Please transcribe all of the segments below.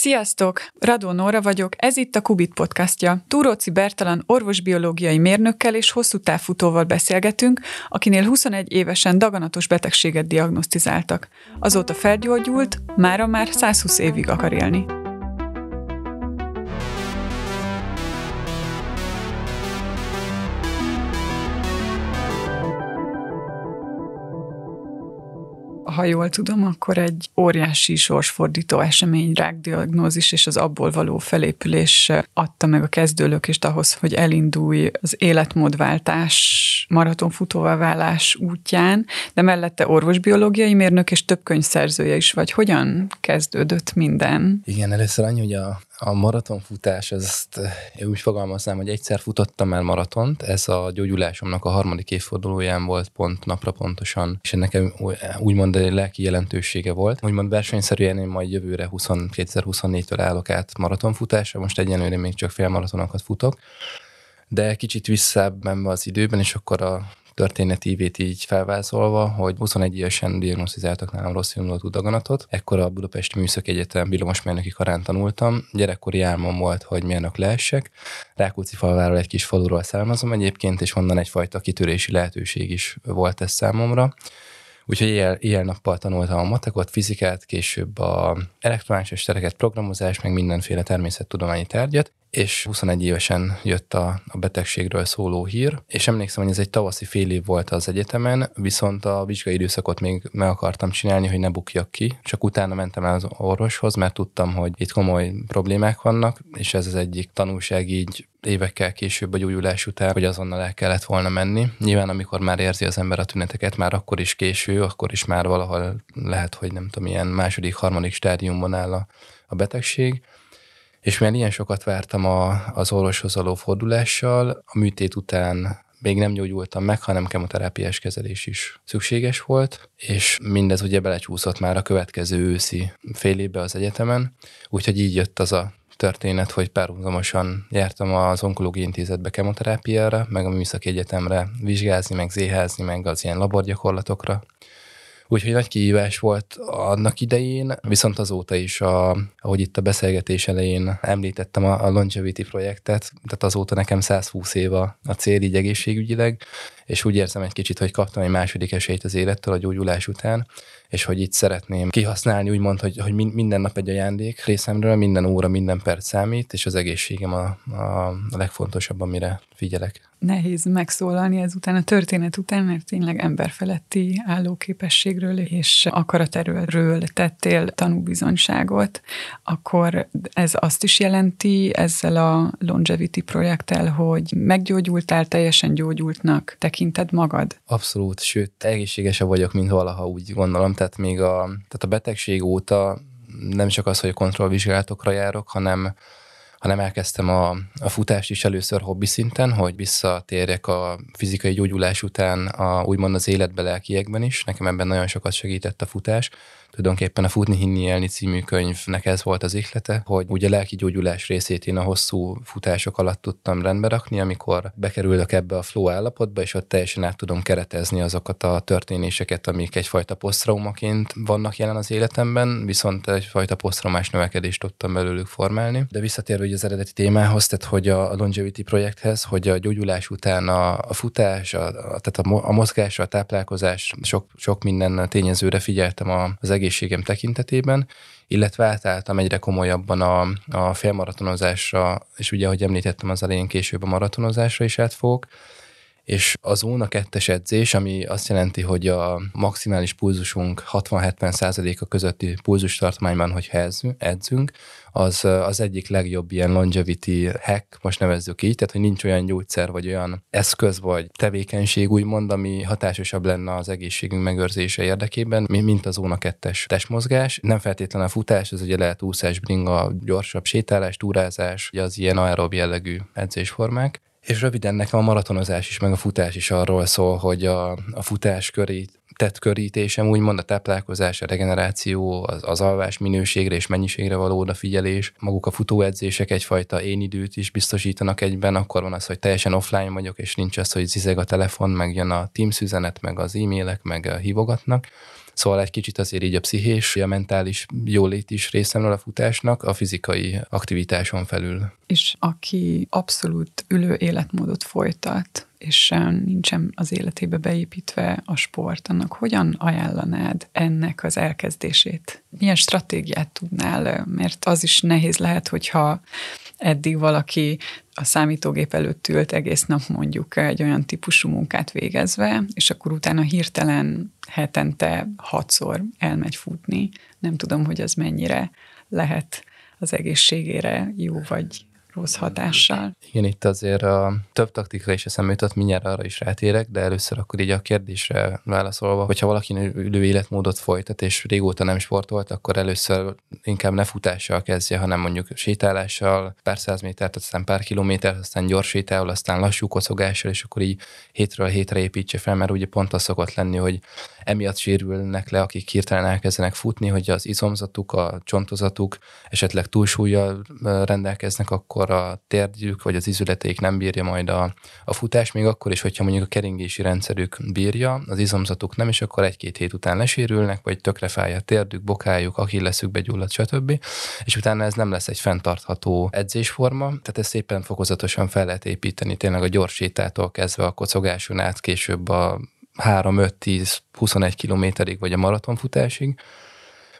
Sziasztok! Radó Nóra vagyok, ez itt a Kubit podcastja. Túróci Bertalan orvosbiológiai mérnökkel és hosszú távfutóval beszélgetünk, akinél 21 évesen daganatos betegséget diagnosztizáltak. Azóta felgyógyult, mára már 120 évig akar élni. Ha jól tudom, akkor egy óriási sorsfordító esemény, rákdiagnózis és az abból való felépülés adta meg a kezdőlökést ahhoz, hogy elindulj az életmódváltás, maratonfutóvá válás útján, de mellette orvosbiológiai mérnök és több könyvszerzője is vagy. Hogyan kezdődött minden? Igen, először annyi, hogy a, a maratonfutás, ezt én úgy fogalmaznám, hogy egyszer futottam el maratont, ez a gyógyulásomnak a harmadik évfordulóján volt pont napra pontosan, és ennek úgymond egy lelki jelentősége volt. Úgymond versenyszerűen én majd jövőre 2024-től állok át maratonfutásra, most egyenlőre még csak félmaratonokat futok, de kicsit visszább menve az időben, és akkor a történetívét így felvázolva, hogy 21 évesen diagnosztizáltak nálam rossz indulatú daganatot. Ekkor a Budapesti Műszaki Egyetem villamosmérnöki karán tanultam. Gyerekkori álmom volt, hogy mérnök lehessek. Rákóczi falváról egy kis faluról származom egyébként, és onnan egyfajta kitörési lehetőség is volt ez számomra. Úgyhogy éjjel-nappal tanultam a matekot, fizikát, később a elektromágneses tereket, programozást, meg mindenféle természettudományi tárgyat, és 21 évesen jött a, a betegségről szóló hír, és emlékszem, hogy ez egy tavaszi fél év volt az egyetemen, viszont a vizsgai időszakot még meg akartam csinálni, hogy ne bukjak ki, csak utána mentem el az orvoshoz, mert tudtam, hogy itt komoly problémák vannak, és ez az egyik tanulság így évekkel később a gyógyulás után, hogy azonnal el kellett volna menni. Nyilván, amikor már érzi az ember a tüneteket, már akkor is késő, akkor is már valahol lehet, hogy nem tudom, ilyen második, harmadik stádiumban áll a, a betegség. És mivel ilyen sokat vártam a, az orvoshoz való fordulással, a műtét után még nem gyógyultam meg, hanem kemoterápiás kezelés is szükséges volt, és mindez ugye belecsúszott már a következő őszi fél évbe az egyetemen, úgyhogy így jött az a történet, hogy párhuzamosan jártam az onkológiai intézetbe kemoterápiára, meg a műszaki egyetemre vizsgázni, meg zéházni, meg az ilyen laborgyakorlatokra, Úgyhogy nagy kihívás volt annak idején, viszont azóta is, a, ahogy itt a beszélgetés elején említettem a, a Longevity projektet, tehát azóta nekem 120 év a, a cél így egészségügyileg, és úgy érzem egy kicsit, hogy kaptam egy második esélyt az élettől a gyógyulás után, és hogy itt szeretném kihasználni, úgymond, hogy, hogy minden nap egy ajándék részemről, minden óra, minden perc számít, és az egészségem a, a, legfontosabb, amire figyelek. Nehéz megszólalni ezután a történet után, mert tényleg emberfeletti állóképességről és akaraterőről tettél tanúbizonyságot, akkor ez azt is jelenti ezzel a Longevity projekttel, hogy meggyógyultál, teljesen gyógyultnak tekinted magad? Abszolút, sőt, egészségesebb vagyok, mint valaha úgy gondolom, tehát még a, tehát a betegség óta nem csak az, hogy kontrollvizsgálatokra járok, hanem hanem elkezdtem a, a futást is először hobbi szinten, hogy visszatérjek a fizikai gyógyulás után a, úgymond az életbe lelkiekben is. Nekem ebben nagyon sokat segített a futás tulajdonképpen a Futni Hinni Élni című könyvnek ez volt az ihlete, hogy ugye lelki gyógyulás részét én a hosszú futások alatt tudtam rendbe rakni, amikor bekerülök ebbe a flow állapotba, és ott teljesen át tudom keretezni azokat a történéseket, amik egyfajta posztraumaként vannak jelen az életemben, viszont egyfajta posztraumás növekedést tudtam belőlük formálni. De visszatérve az eredeti témához, tehát hogy a Longevity projekthez, hogy a gyógyulás után a, a futás, a, a, tehát a, a mozgás, a táplálkozás, sok, sok minden tényezőre figyeltem az egészségem tekintetében, illetve átálltam egyre komolyabban a, a félmaratonozásra, és ugye, ahogy említettem, az elején később a maratonozásra is át fogok, és a zóna kettes edzés, ami azt jelenti, hogy a maximális pulzusunk 60-70 a közötti pulzustartományban, hogyha edzünk, az az egyik legjobb ilyen longevity hack, most nevezzük így, tehát hogy nincs olyan gyógyszer, vagy olyan eszköz, vagy tevékenység, úgymond, ami hatásosabb lenne az egészségünk megőrzése érdekében, mint a zóna kettes testmozgás. Nem feltétlenül a futás, ez ugye lehet úszás, bringa, gyorsabb sétálás, túrázás, ugye az ilyen aerob jellegű edzésformák. És röviden nekem a maratonozás is, meg a futás is arról szól, hogy a, a futás köré tettkörítésem, úgymond a táplálkozás, a regeneráció, az, az alvás minőségre és mennyiségre való odafigyelés, maguk a futóedzések egyfajta én időt is biztosítanak egyben, akkor van az, hogy teljesen offline vagyok, és nincs az, hogy zizeg a telefon, meg jön a Teams üzenet, meg az e-mailek, meg hívogatnak. Szóval egy kicsit azért így a pszichés, a mentális jólét is részemről a futásnak, a fizikai aktivitáson felül. És aki abszolút ülő életmódot folytat, és nincsen az életébe beépítve a sport, annak hogyan ajánlanád ennek az elkezdését? Milyen stratégiát tudnál? Mert az is nehéz lehet, hogyha eddig valaki a számítógép előtt ült egész nap mondjuk egy olyan típusú munkát végezve, és akkor utána hirtelen hetente hatszor elmegy futni. Nem tudom, hogy az mennyire lehet az egészségére jó vagy rossz hatással. Igen, itt azért a több taktika is eszembe jutott, mindjárt arra is rátérek, de először akkor így a kérdésre válaszolva, hogyha valaki ülő életmódot folytat, és régóta nem sportolt, akkor először inkább ne futással kezdje, hanem mondjuk sétálással, pár száz métert, aztán pár kilométert, aztán gyors sétával, aztán lassú kocogással, és akkor így hétről hétre építse fel, mert ugye pont az szokott lenni, hogy emiatt sérülnek le, akik hirtelen elkezdenek futni, hogy az izomzatuk, a csontozatuk esetleg túlsúlyjal rendelkeznek, akkor a térdjük vagy az izületeik nem bírja majd a, a futás, még akkor is, hogyha mondjuk a keringési rendszerük bírja, az izomzatuk nem, és akkor egy-két hét után lesérülnek, vagy tökre fáj a térdük, bokájuk, akilleszük begyullad, stb. És utána ez nem lesz egy fenntartható edzésforma, tehát ezt szépen fokozatosan fel lehet építeni, tényleg a gyors sétától kezdve a kocogáson át, később a 3-5-10-21 kilométerig, vagy a maratonfutásig.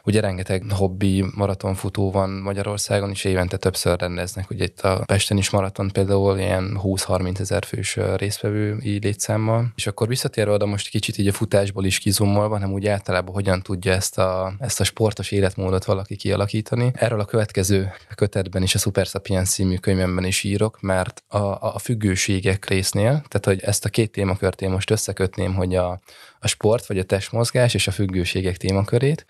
Ugye rengeteg hobbi maratonfutó van Magyarországon, és évente többször rendeznek. Ugye itt a Pesten is maraton például ilyen 20-30 ezer fős résztvevő létszámmal. És akkor visszatérve oda most kicsit így a futásból is kizumolva, hanem úgy általában hogyan tudja ezt a, ezt a sportos életmódot valaki kialakítani. Erről a következő kötetben is a Super Sapiens című könyvemben is írok, mert a, a függőségek résznél, tehát hogy ezt a két témakört én most összekötném, hogy a, a sport vagy a testmozgás és a függőségek témakörét,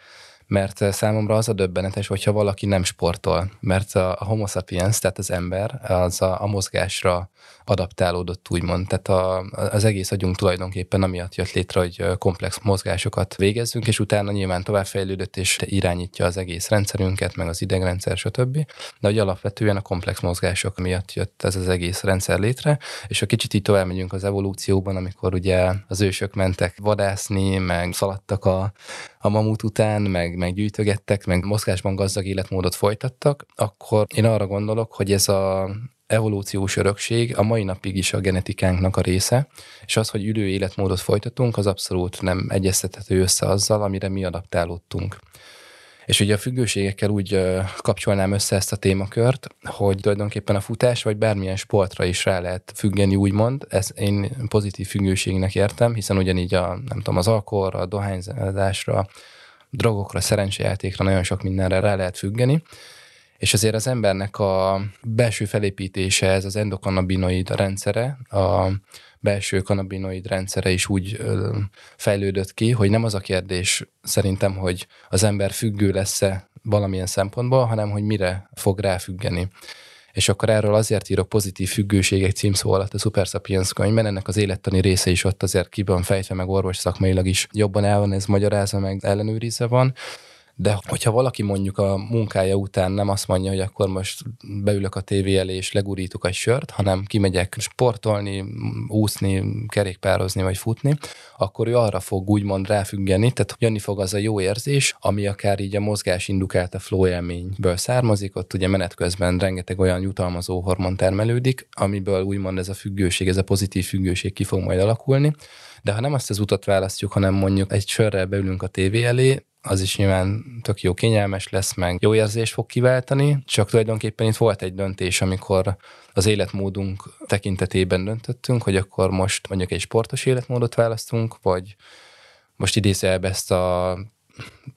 mert eh, számomra az a döbbenetes, hogyha valaki nem sportol, mert a homo sapiens, tehát az ember, az a, a mozgásra adaptálódott, úgymond. Tehát a, az egész agyunk tulajdonképpen amiatt jött létre, hogy komplex mozgásokat végezzünk, és utána nyilván továbbfejlődött és irányítja az egész rendszerünket, meg az idegrendszer, stb. De hogy alapvetően a komplex mozgások miatt jött ez az egész rendszer létre, és ha kicsit így tovább megyünk az evolúcióban, amikor ugye az ősök mentek vadászni, meg szaladtak a, a mamut után, meg, meg gyűjtögettek, meg mozgásban gazdag életmódot folytattak, akkor én arra gondolok, hogy ez a evolúciós örökség a mai napig is a genetikánknak a része, és az, hogy ülő életmódot folytatunk, az abszolút nem egyeztethető össze azzal, amire mi adaptálódtunk. És ugye a függőségekkel úgy kapcsolnám össze ezt a témakört, hogy tulajdonképpen a futás vagy bármilyen sportra is rá lehet függeni, úgymond. Ez én pozitív függőségnek értem, hiszen ugyanígy a, nem tudom, az alkoholra, a dohányzásra, drogokra, szerencsejátékra, nagyon sok mindenre rá lehet függeni. És azért az embernek a belső felépítése, ez az endokannabinoid rendszere, a belső kanabinoid rendszere is úgy fejlődött ki, hogy nem az a kérdés szerintem, hogy az ember függő lesz-e valamilyen szempontból, hanem hogy mire fog ráfüggeni. És akkor erről azért írok pozitív függőségek címszó alatt a Super Sapiens könyvben, ennek az élettani része is ott azért ki van fejtve, meg orvos szakmailag is jobban el van ez magyarázva, meg ellenőrizve van, de hogyha valaki mondjuk a munkája után nem azt mondja, hogy akkor most beülök a tévé elé és legurítok egy sört, hanem kimegyek sportolni, úszni, kerékpározni vagy futni, akkor ő arra fog úgymond ráfüggeni, tehát jönni fog az a jó érzés, ami akár így a mozgás indukált a flow élményből származik, ott ugye menet közben rengeteg olyan jutalmazó hormon termelődik, amiből úgymond ez a függőség, ez a pozitív függőség ki fog majd alakulni, de ha nem azt az utat választjuk, hanem mondjuk egy sörrel beülünk a tévé elé, az is nyilván tök jó kényelmes lesz, meg jó érzés fog kiváltani, csak tulajdonképpen itt volt egy döntés, amikor az életmódunk tekintetében döntöttünk, hogy akkor most mondjuk egy sportos életmódot választunk, vagy most idézőjelbe ezt a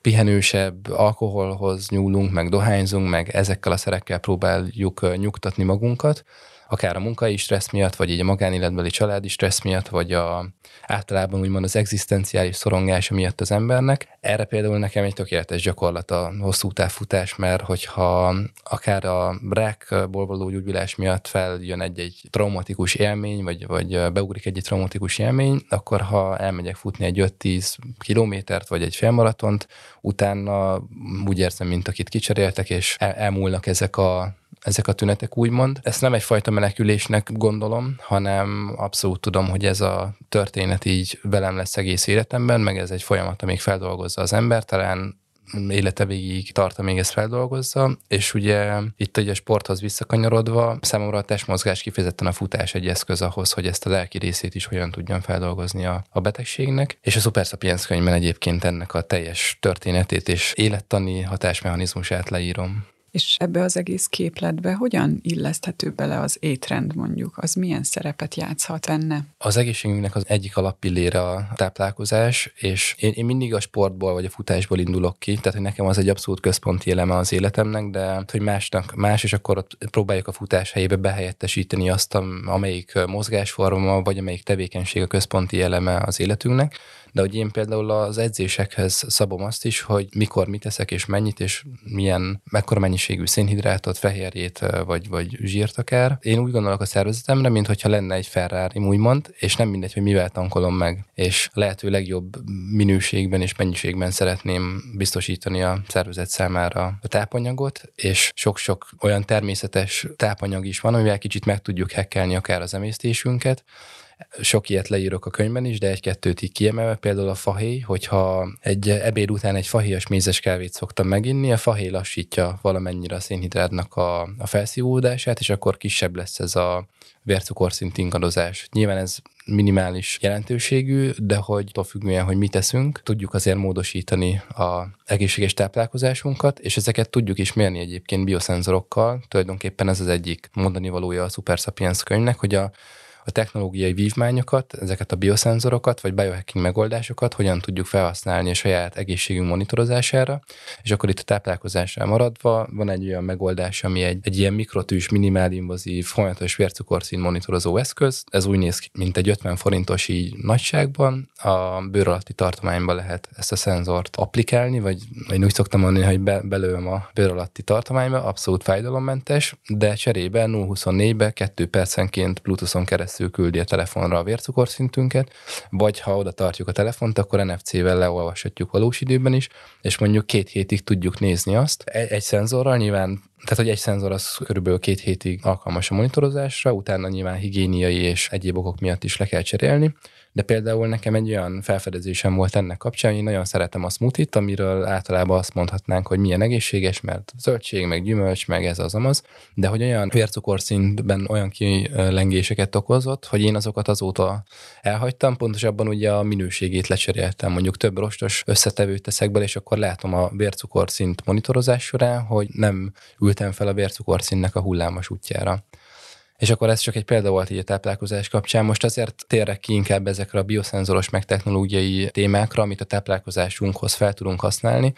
pihenősebb alkoholhoz nyúlunk, meg dohányzunk, meg ezekkel a szerekkel próbáljuk nyugtatni magunkat, akár a munkai stressz miatt, vagy így a magánéletbeli családi stressz miatt, vagy a, általában úgymond az egzisztenciális szorongása miatt az embernek. Erre például nekem egy tökéletes gyakorlat a hosszú távfutás, mert hogyha akár a rákból való gyógyulás miatt feljön egy-egy traumatikus élmény, vagy, vagy beugrik egy, egy traumatikus élmény, akkor ha elmegyek futni egy 5-10 kilométert, vagy egy félmaratont, utána úgy érzem, mint akit kicseréltek, és el, elmúlnak ezek a ezek a tünetek úgymond. Ezt nem egyfajta menekülésnek gondolom, hanem abszolút tudom, hogy ez a történet így velem lesz egész életemben, meg ez egy folyamat, amíg feldolgozza az ember, talán élete végig tart, amíg ezt feldolgozza, és ugye itt ugye sporthoz visszakanyarodva, számomra a testmozgás kifejezetten a futás egy eszköz ahhoz, hogy ezt a lelki részét is hogyan tudjam feldolgozni a, a betegségnek, és a Super Sapiens könyvben egyébként ennek a teljes történetét és élettani hatásmechanizmusát leírom. És ebbe az egész képletbe hogyan illeszthető bele az étrend mondjuk? Az milyen szerepet játszhat benne? Az egészségünknek az egyik alappillére a táplálkozás, és én, én mindig a sportból vagy a futásból indulok ki, tehát hogy nekem az egy abszolút központi eleme az életemnek, de hogy másnak más, és akkor ott próbáljuk a futás helyébe behelyettesíteni azt, amelyik mozgásforma, vagy amelyik tevékenység a központi eleme az életünknek de hogy én például az edzésekhez szabom azt is, hogy mikor mit teszek és mennyit, és milyen, mekkora mennyiségű szénhidrátot, fehérjét vagy, vagy zsírt akár. Én úgy gondolok a szervezetemre, mint hogyha lenne egy Ferrari, úgymond, és nem mindegy, hogy mivel tankolom meg, és lehető legjobb minőségben és mennyiségben szeretném biztosítani a szervezet számára a tápanyagot, és sok-sok olyan természetes tápanyag is van, amivel kicsit meg tudjuk hekkelni akár az emésztésünket, sok ilyet leírok a könyvben is, de egy-kettőt így kiemelve, például a fahéj, hogyha egy ebéd után egy fahéjas mézes kávét szoktam meginni, a fahéj lassítja valamennyire a szénhidrátnak a, a felszívódását, és akkor kisebb lesz ez a vércukorszint ingadozás. Nyilván ez minimális jelentőségű, de hogy attól függően, hogy mit teszünk, tudjuk azért módosítani a egészséges táplálkozásunkat, és ezeket tudjuk is mérni egyébként bioszenzorokkal. Tulajdonképpen ez az egyik mondani valója a Super Sapiens könyvnek, hogy a a technológiai vívmányokat, ezeket a bioszenzorokat, vagy biohacking megoldásokat hogyan tudjuk felhasználni a saját egészségünk monitorozására, és akkor itt a táplálkozásra maradva van egy olyan megoldás, ami egy, egy ilyen mikrotűs, minimálinvazív, folyamatos vércukorszín monitorozó eszköz. Ez úgy néz ki, mint egy 50 forintos így nagyságban. A bőr alatti tartományban lehet ezt a szenzort applikálni, vagy én úgy szoktam mondani, hogy be, belőlem a bőr alatti tartományba, abszolút fájdalommentes, de cserébe 0-24-be 2 percenként Bluetooth-on keresztül keresztül küldi a telefonra a vércukorszintünket, vagy ha oda tartjuk a telefont, akkor NFC-vel leolvashatjuk valós időben is, és mondjuk két hétig tudjuk nézni azt. Egy, egy szenzorral nyilván tehát, hogy egy szenzor az körülbelül két hétig alkalmas a monitorozásra, utána nyilván higiéniai és egyéb okok miatt is le kell cserélni, de például nekem egy olyan felfedezésem volt ennek kapcsán, hogy én nagyon szeretem a smoothie amiről általában azt mondhatnánk, hogy milyen egészséges, mert zöldség, meg gyümölcs, meg ez az amaz, de hogy olyan vércukorszintben olyan kilengéseket okozott, hogy én azokat azóta elhagytam, pontosabban ugye a minőségét lecseréltem. Mondjuk több rostos összetevőt teszek bele, és akkor látom a vércukorszint monitorozás során, hogy nem ültem fel a vércukorszintnek a hullámos útjára. És akkor ez csak egy példa volt így a táplálkozás kapcsán. Most azért térek ki inkább ezekre a bioszenzoros meg technológiai témákra, amit a táplálkozásunkhoz fel tudunk használni,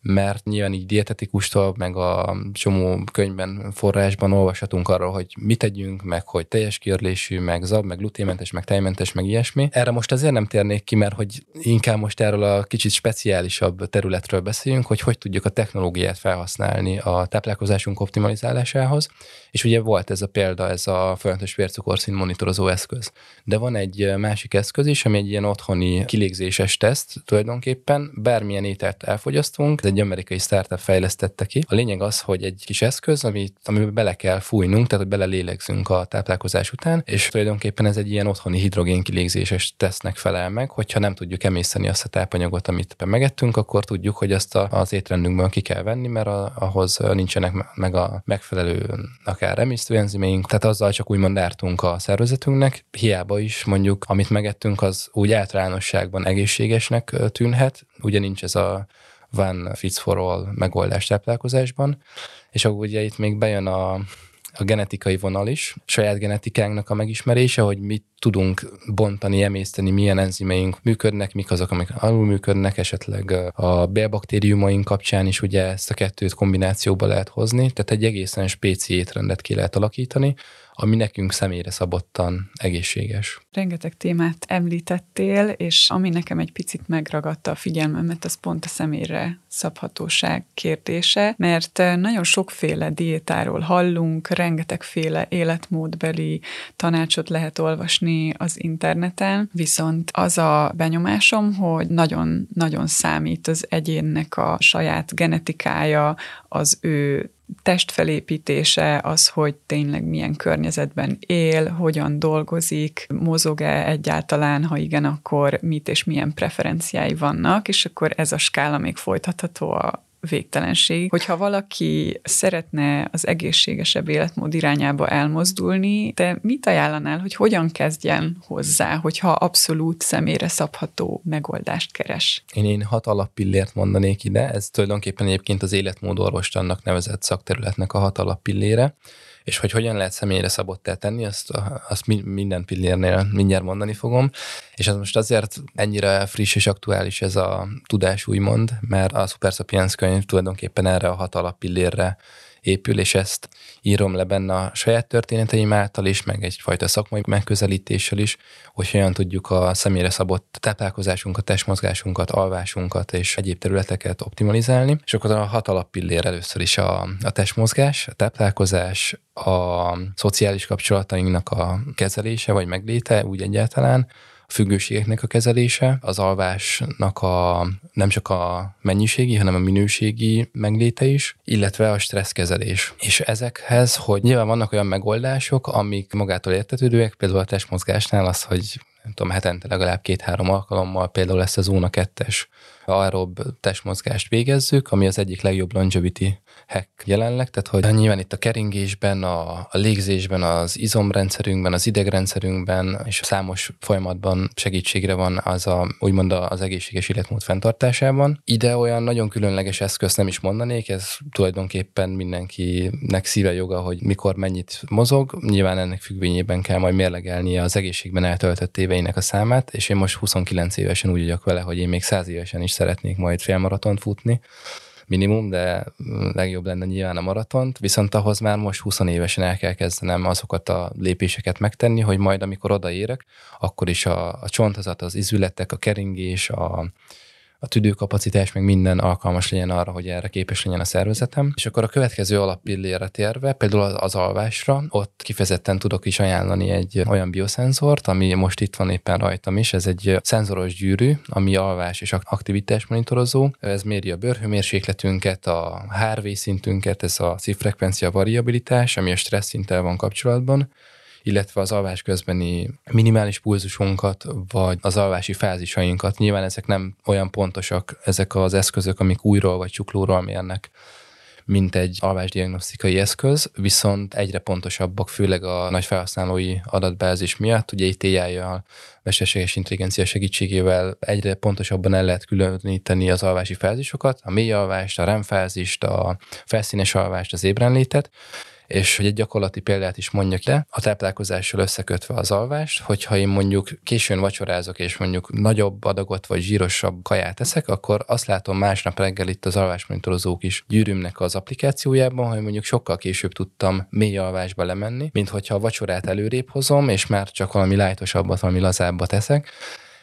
mert nyilván így dietetikustól, meg a csomó könyvben, forrásban olvashatunk arról, hogy mit tegyünk, meg hogy teljes kiörlésű, meg zab, meg gluténmentes, meg tejmentes, meg ilyesmi. Erre most azért nem térnék ki, mert hogy inkább most erről a kicsit speciálisabb területről beszéljünk, hogy hogy tudjuk a technológiát felhasználni a táplálkozásunk optimalizálásához. És ugye volt ez a példa, ez a folyamatos vércukorszín monitorozó eszköz. De van egy másik eszköz is, ami egy ilyen otthoni kilégzéses teszt tulajdonképpen. Bármilyen ételt elfogyasztunk, egy amerikai startup fejlesztette ki. A lényeg az, hogy egy kis eszköz, amit, amiben bele kell fújnunk, tehát hogy belelélegzünk a táplálkozás után, és tulajdonképpen ez egy ilyen otthoni hidrogén kilégzéses tesznek felel meg, hogyha nem tudjuk emészteni azt a tápanyagot, amit megettünk, akkor tudjuk, hogy azt a, az étrendünkből ki kell venni, mert a, ahhoz nincsenek meg a megfelelő akár emésztőenzimeink, tehát azzal csak úgymond ártunk a szervezetünknek, hiába is mondjuk, amit megettünk, az úgy általánosságban egészségesnek tűnhet, ugye nincs ez a van fits for all megoldás táplálkozásban, és akkor ugye itt még bejön a, a genetikai vonal is, saját genetikánknak a megismerése, hogy mit tudunk bontani, emészteni, milyen enzimeink működnek, mik azok, amik alul működnek, esetleg a bélbaktériumaink kapcsán is ugye ezt a kettőt kombinációba lehet hozni, tehát egy egészen spéci étrendet ki lehet alakítani, ami nekünk személyre szabottan egészséges. Rengeteg témát említettél, és ami nekem egy picit megragadta a figyelmemet, az pont a személyre szabhatóság kérdése, mert nagyon sokféle diétáról hallunk, rengetegféle életmódbeli tanácsot lehet olvasni az interneten, viszont az a benyomásom, hogy nagyon-nagyon számít az egyénnek a saját genetikája, az ő testfelépítése, az, hogy tényleg milyen környezetben él, hogyan dolgozik, mozog-e egyáltalán, ha igen, akkor mit és milyen preferenciái vannak, és akkor ez a skála még folytatható a végtelenség. Hogyha valaki szeretne az egészségesebb életmód irányába elmozdulni, te mit ajánlanál, hogy hogyan kezdjen hozzá, hogyha abszolút személyre szabható megoldást keres? Én, én hat alappillért mondanék ide, ez tulajdonképpen egyébként az életmódorvostannak nevezett szakterületnek a hat alappillére és hogy hogyan lehet személyre szabottá tenni, azt, azt minden pillérnél mindjárt mondani fogom. És ez most azért ennyire friss és aktuális ez a tudás úgymond, mert a Super Sapiens könyv tulajdonképpen erre a hat alappillérre épül, és ezt írom le benne a saját történeteim által is, meg egyfajta szakmai megközelítéssel is, hogy hogyan tudjuk a személyre szabott táplálkozásunkat, testmozgásunkat, alvásunkat és egyéb területeket optimalizálni. És akkor a hat alappillér először is a, a testmozgás, a táplálkozás, a szociális kapcsolatainknak a kezelése vagy megléte úgy egyáltalán, függőségeknek a kezelése, az alvásnak a nem csak a mennyiségi, hanem a minőségi megléte is, illetve a stresszkezelés. És ezekhez, hogy nyilván vannak olyan megoldások, amik magától értetődőek, például a testmozgásnál az, hogy nem tudom, hetente legalább két-három alkalommal például ezt a zóna kettes aerob testmozgást végezzük, ami az egyik legjobb longevity hack jelenleg, tehát hogy nyilván itt a keringésben, a, a légzésben, az izomrendszerünkben, az idegrendszerünkben és a számos folyamatban segítségre van az a, úgymond az egészséges életmód fenntartásában. Ide olyan nagyon különleges eszköz nem is mondanék, ez tulajdonképpen mindenkinek szíve joga, hogy mikor mennyit mozog. Nyilván ennek függvényében kell majd mérlegelnie az egészségben eltöltött éveinek a számát, és én most 29 évesen úgy vagyok vele, hogy én még 100 évesen is szeretnék majd félmaratont futni minimum, de legjobb lenne nyilván a maratont, viszont ahhoz már most 20 évesen el kell kezdenem azokat a lépéseket megtenni, hogy majd amikor odaérek, akkor is a, a csontozat, az izületek, a keringés, a, a tüdőkapacitás, meg minden alkalmas legyen arra, hogy erre képes legyen a szervezetem. És akkor a következő alappillére térve, például az alvásra, ott kifejezetten tudok is ajánlani egy olyan bioszenzort, ami most itt van éppen rajtam is, ez egy szenzoros gyűrű, ami alvás és aktivitás monitorozó. Ez méri a bőrhőmérsékletünket, a HRV szintünket, ez a szívfrekvencia variabilitás, ami a stressz szinttel van kapcsolatban illetve az alvás közbeni minimális pulzusunkat, vagy az alvási fázisainkat. Nyilván ezek nem olyan pontosak, ezek az eszközök, amik újról vagy csuklóról mérnek mint egy alvásdiagnosztikai eszköz, viszont egyre pontosabbak, főleg a nagy felhasználói adatbázis miatt. Ugye itt AI-jal, mesterséges intelligencia segítségével egyre pontosabban el lehet különíteni az alvási fázisokat, a mély alvást, a REM fázist, a felszínes alvást, az ébrenlétet, és hogy egy gyakorlati példát is mondjak le, a táplálkozással összekötve az alvást, hogyha én mondjuk későn vacsorázok, és mondjuk nagyobb adagot vagy zsírosabb kaját eszek, akkor azt látom másnap reggel itt az alvásmonitorozók is gyűrűmnek az applikációjában, hogy mondjuk sokkal később tudtam mély alvásba lemenni, mint hogyha a vacsorát előrébb hozom, és már csak valami lájtosabbat, valami lazábbat eszek,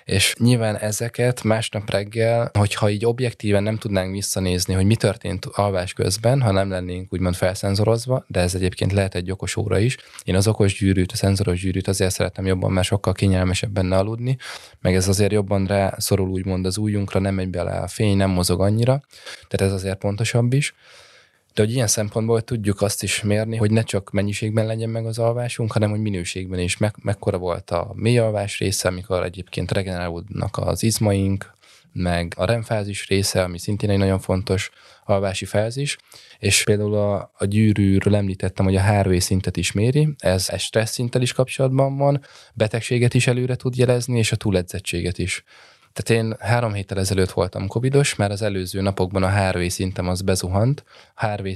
és nyilván ezeket másnap reggel, hogyha így objektíven nem tudnánk visszanézni, hogy mi történt alvás közben, ha nem lennénk úgymond felszenzorozva, de ez egyébként lehet egy okos óra is. Én az okos gyűrűt, a szenzoros gyűrűt azért szeretem jobban, mert sokkal kényelmesebb benne aludni, meg ez azért jobban rá szorul úgymond az újunkra, nem megy bele a fény, nem mozog annyira, tehát ez azért pontosabb is. De hogy ilyen szempontból tudjuk azt is mérni, hogy ne csak mennyiségben legyen meg az alvásunk, hanem hogy minőségben is. Meg, mekkora volt a mély alvás része, amikor egyébként regenerálódnak az izmaink, meg a REM fázis része, ami szintén egy nagyon fontos alvási fázis, és például a, a gyűrűről említettem, hogy a HRV szintet is méri, ez egy stressz szinttel is kapcsolatban van, betegséget is előre tud jelezni, és a túledzettséget is. Tehát én három héttel ezelőtt voltam covidos, mert az előző napokban a HRV szintem az bezuhant. HRV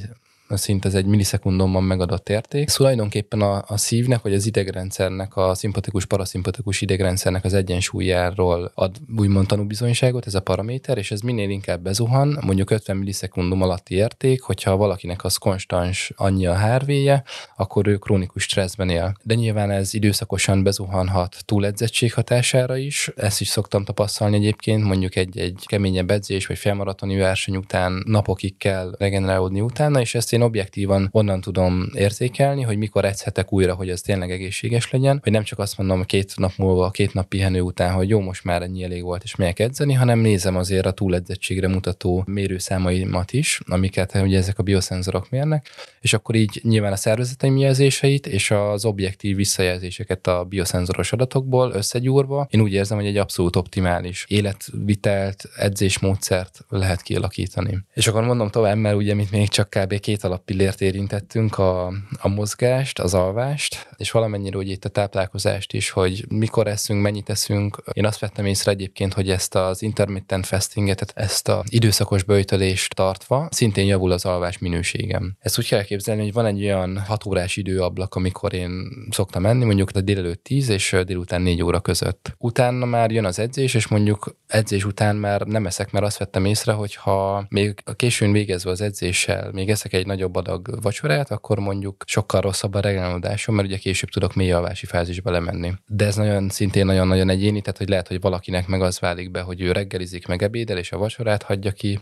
szint ez egy millisekundumban megadott érték. Szóval tulajdonképpen a, a szívnek, vagy az idegrendszernek, a szimpatikus, paraszimpatikus idegrendszernek az egyensúlyáról ad úgymond tanúbizonyságot, ez a paraméter, és ez minél inkább bezuhan, mondjuk 50 millisekundum alatti érték, hogyha valakinek az konstans annyi a HRV-je, akkor ő krónikus stresszben él. De nyilván ez időszakosan bezuhanhat túledzettség hatására is. Ezt is szoktam tapasztalni egyébként, mondjuk egy, egy keményebb edzés vagy felmaratoni verseny után napokig kell regenerálódni utána, és ezt én objektívan onnan tudom érzékelni, hogy mikor edzhetek újra, hogy ez tényleg egészséges legyen, hogy nem csak azt mondom két nap múlva, két nap pihenő után, hogy jó, most már ennyi elég volt, és megyek edzeni, hanem nézem azért a túledzettségre mutató mérőszámaimat is, amiket ugye ezek a bioszenzorok mérnek, és akkor így nyilván a szervezeteim jelzéseit és az objektív visszajelzéseket a bioszenzoros adatokból összegyúrva, én úgy érzem, hogy egy abszolút optimális életvitelt, edzésmódszert lehet kialakítani. És akkor mondom tovább, mert ugye mit még csak kb. két alappillért érintettünk, a, a mozgást, az alvást, és valamennyire ugye itt a táplálkozást is, hogy mikor eszünk, mennyit eszünk. Én azt vettem észre egyébként, hogy ezt az intermittent fastinget, ezt a időszakos böjtölést tartva, szintén javul az alvás minőségem. Ezt úgy kell képzelni, hogy van egy olyan 6 órás időablak, amikor én szoktam menni, mondjuk a délelőtt 10 és délután 4 óra között. Utána már jön az edzés, és mondjuk edzés után már nem eszek, mert azt vettem észre, hogy ha még a későn végezve az edzéssel még eszek egy nagyobb adag vacsorát, akkor mondjuk sokkal rosszabb a regenerálódásom, mert ugye később tudok mély alvási fázisba lemenni. De ez nagyon szintén nagyon-nagyon egyéni, tehát hogy lehet, hogy valakinek meg az válik be, hogy ő reggelizik meg ebédel, és a vacsorát hagyja ki,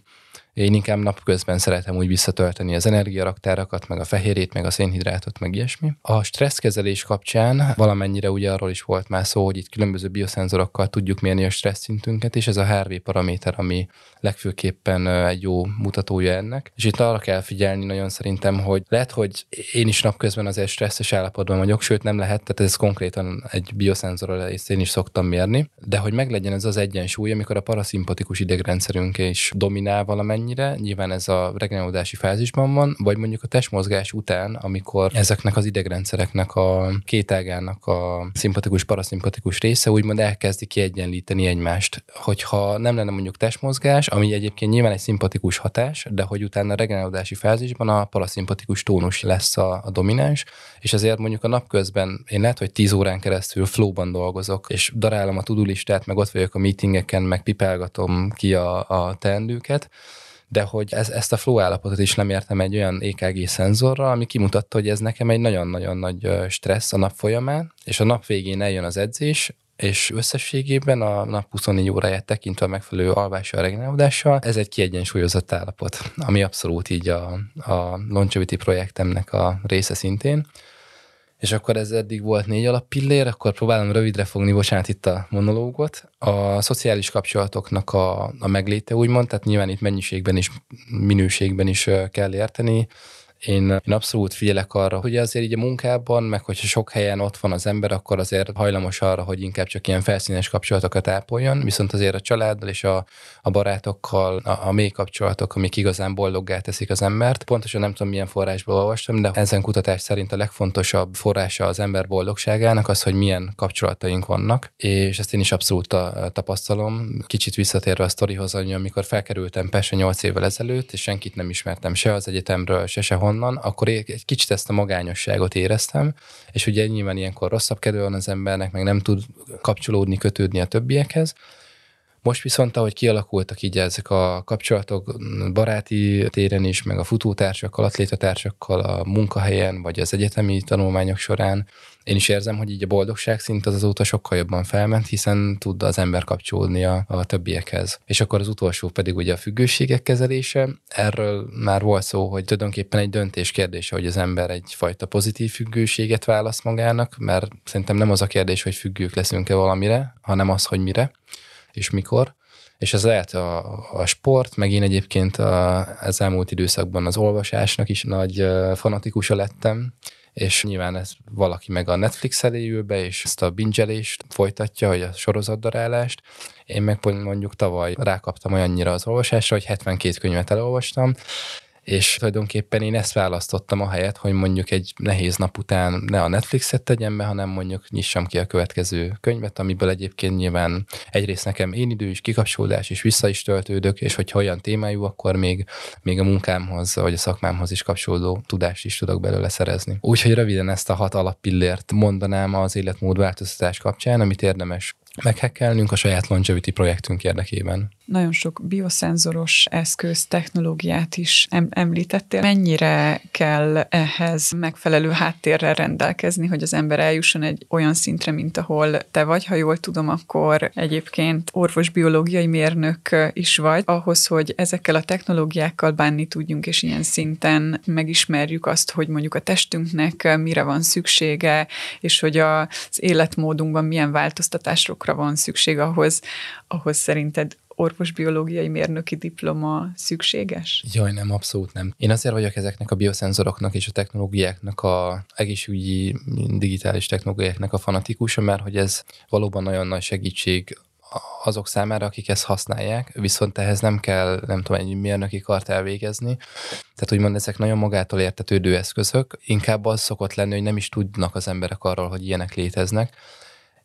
én inkább napközben szeretem úgy visszatölteni az energiaraktárakat, meg a fehérét, meg a szénhidrátot, meg ilyesmi. A stresszkezelés kapcsán valamennyire ugye arról is volt már szó, hogy itt különböző bioszenzorokkal tudjuk mérni a stressz szintünket, és ez a HRV paraméter, ami legfőképpen egy jó mutatója ennek. És itt arra kell figyelni nagyon szerintem, hogy lehet, hogy én is napközben azért stresszes állapotban vagyok, sőt nem lehet, tehát ez konkrétan egy bioszenzorral ezt én is szoktam mérni, de hogy meglegyen ez az egyensúly, amikor a paraszimpatikus idegrendszerünk is dominál valamennyi, ennyire, nyilván ez a regenerálódási fázisban van, vagy mondjuk a testmozgás után, amikor ezeknek az idegrendszereknek a két ágának a szimpatikus, paraszimpatikus része úgymond elkezdi kiegyenlíteni egymást. Hogyha nem lenne mondjuk testmozgás, ami egyébként nyilván egy szimpatikus hatás, de hogy utána a regenerálódási fázisban a paraszimpatikus tónus lesz a, a domináns, és azért mondjuk a napközben én lehet, hogy 10 órán keresztül flowban dolgozok, és darálom a tudulistát, meg ott vagyok a meetingeken, meg pipálgatom ki a, a teendőket, de hogy ez, ezt a flow állapotot is nem értem egy olyan EKG szenzorral, ami kimutatta, hogy ez nekem egy nagyon-nagyon nagy stressz a nap folyamán, és a nap végén eljön az edzés, és összességében a nap 24 óráját tekintve a megfelelő alvással, regenerálódással, ez egy kiegyensúlyozott állapot, ami abszolút így a, a Longevity projektemnek a része szintén. És akkor ez eddig volt négy alappillér, akkor próbálom rövidre fogni, bocsánat, itt a monológot. A szociális kapcsolatoknak a, a megléte úgymond, tehát nyilván itt mennyiségben is, minőségben is kell érteni. Én, én abszolút figyelek arra, hogy azért így a munkában, meg hogyha sok helyen ott van az ember, akkor azért hajlamos arra, hogy inkább csak ilyen felszínes kapcsolatokat ápoljon, viszont azért a családdal és a, a barátokkal a, a mély kapcsolatok, amik igazán boldoggá teszik az embert. Pontosan nem tudom, milyen forrásból olvastam, de ezen kutatás szerint a legfontosabb forrása az ember boldogságának az, hogy milyen kapcsolataink vannak, és ezt én is abszolút tapasztalom. Kicsit visszatérve a sztorihoz, amikor felkerültem Pese 8 évvel ezelőtt, és senkit nem ismertem se az egyetemről, se sehol valahonnan, akkor egy kicsit ezt a magányosságot éreztem, és ugye nyilván ilyenkor rosszabb kedve van az embernek, meg nem tud kapcsolódni, kötődni a többiekhez. Most viszont, ahogy kialakultak így ezek a kapcsolatok baráti téren is, meg a futótársakkal, atlétatársakkal, a munkahelyen, vagy az egyetemi tanulmányok során, én is érzem, hogy így a boldogság szint az azóta sokkal jobban felment, hiszen tud az ember kapcsolódni a, a többiekhez. És akkor az utolsó pedig ugye a függőségek kezelése. Erről már volt szó, hogy tulajdonképpen egy döntés kérdése, hogy az ember egyfajta pozitív függőséget választ magának, mert szerintem nem az a kérdés, hogy függők leszünk-e valamire, hanem az, hogy mire és mikor. És ez lehet a, a sport, meg én egyébként a, az elmúlt időszakban az olvasásnak is nagy fanatikusa lettem, és nyilván ez valaki meg a Netflix elé ül be, és ezt a bingelést folytatja, hogy a sorozatdarálást. Én meg mondjuk tavaly rákaptam olyannyira az olvasásra, hogy 72 könyvet elolvastam, és tulajdonképpen én ezt választottam a helyet, hogy mondjuk egy nehéz nap után ne a Netflixet tegyem be, hanem mondjuk nyissam ki a következő könyvet, amiből egyébként nyilván egyrészt nekem én idő is, kikapcsolódás is, vissza is töltődök, és hogyha olyan témájú, akkor még, még a munkámhoz, vagy a szakmámhoz is kapcsolódó tudást is tudok belőle szerezni. Úgyhogy röviden ezt a hat alappillért mondanám az életmódváltoztatás kapcsán, amit érdemes meghekkelnünk a saját longevity projektünk érdekében. Nagyon sok bioszenzoros eszköz, technológiát is em- említettél. Mennyire kell ehhez megfelelő háttérrel rendelkezni, hogy az ember eljusson egy olyan szintre, mint ahol te vagy, ha jól tudom, akkor egyébként orvosbiológiai mérnök is vagy, ahhoz, hogy ezekkel a technológiákkal bánni tudjunk, és ilyen szinten megismerjük azt, hogy mondjuk a testünknek mire van szüksége, és hogy az életmódunkban milyen változtatásokra van szükség ahhoz, ahhoz szerinted orvosbiológiai mérnöki diploma szükséges? Jaj, nem, abszolút nem. Én azért vagyok ezeknek a bioszenzoroknak és a technológiáknak, a egészségügyi digitális technológiáknak a fanatikusa, mert hogy ez valóban nagyon nagy segítség azok számára, akik ezt használják, viszont ehhez nem kell, nem tudom, egy mérnöki kart elvégezni. Tehát úgymond ezek nagyon magától értetődő eszközök, inkább az szokott lenni, hogy nem is tudnak az emberek arról, hogy ilyenek léteznek,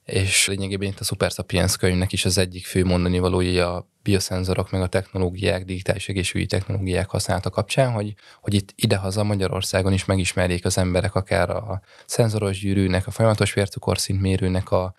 és lényegében itt a Super Sapiens könyvnek is az egyik fő mondani valója a bioszenzorok, meg a technológiák, digitális egészségügyi technológiák használata kapcsán, hogy, hogy itt idehaza Magyarországon is megismerjék az emberek akár a szenzoros gyűrűnek, a folyamatos vércukorszintmérőnek a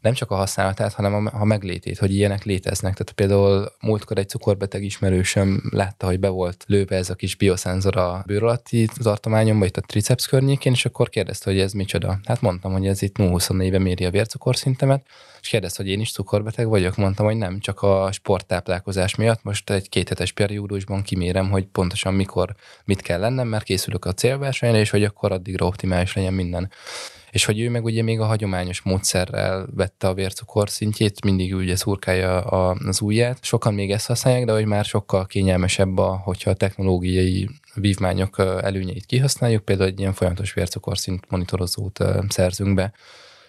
nem csak a használatát, hanem a, a meglétét, hogy ilyenek léteznek. Tehát például múltkor egy cukorbeteg ismerősöm látta, hogy be volt lőve ez a kis bioszenzor a bőr alatti tartományomba, itt a triceps környékén, és akkor kérdezte, hogy ez micsoda. Hát mondtam, hogy ez itt 0-24-ben méri a vércukorszintemet, és kérdezte, hogy én is cukorbeteg vagyok. Mondtam, hogy nem, csak a sporttáplálkozás miatt most egy kéthetes periódusban kimérem, hogy pontosan mikor mit kell lennem, mert készülök a célversenyre, és hogy akkor addigra optimális legyen minden és hogy ő meg ugye még a hagyományos módszerrel vette a vércukor szintjét, mindig ugye szurkálja az ujját. Sokan még ezt használják, de hogy már sokkal kényelmesebb, a, hogyha a technológiai vívmányok előnyeit kihasználjuk, például egy ilyen folyamatos vércukorszint monitorozót szerzünk be.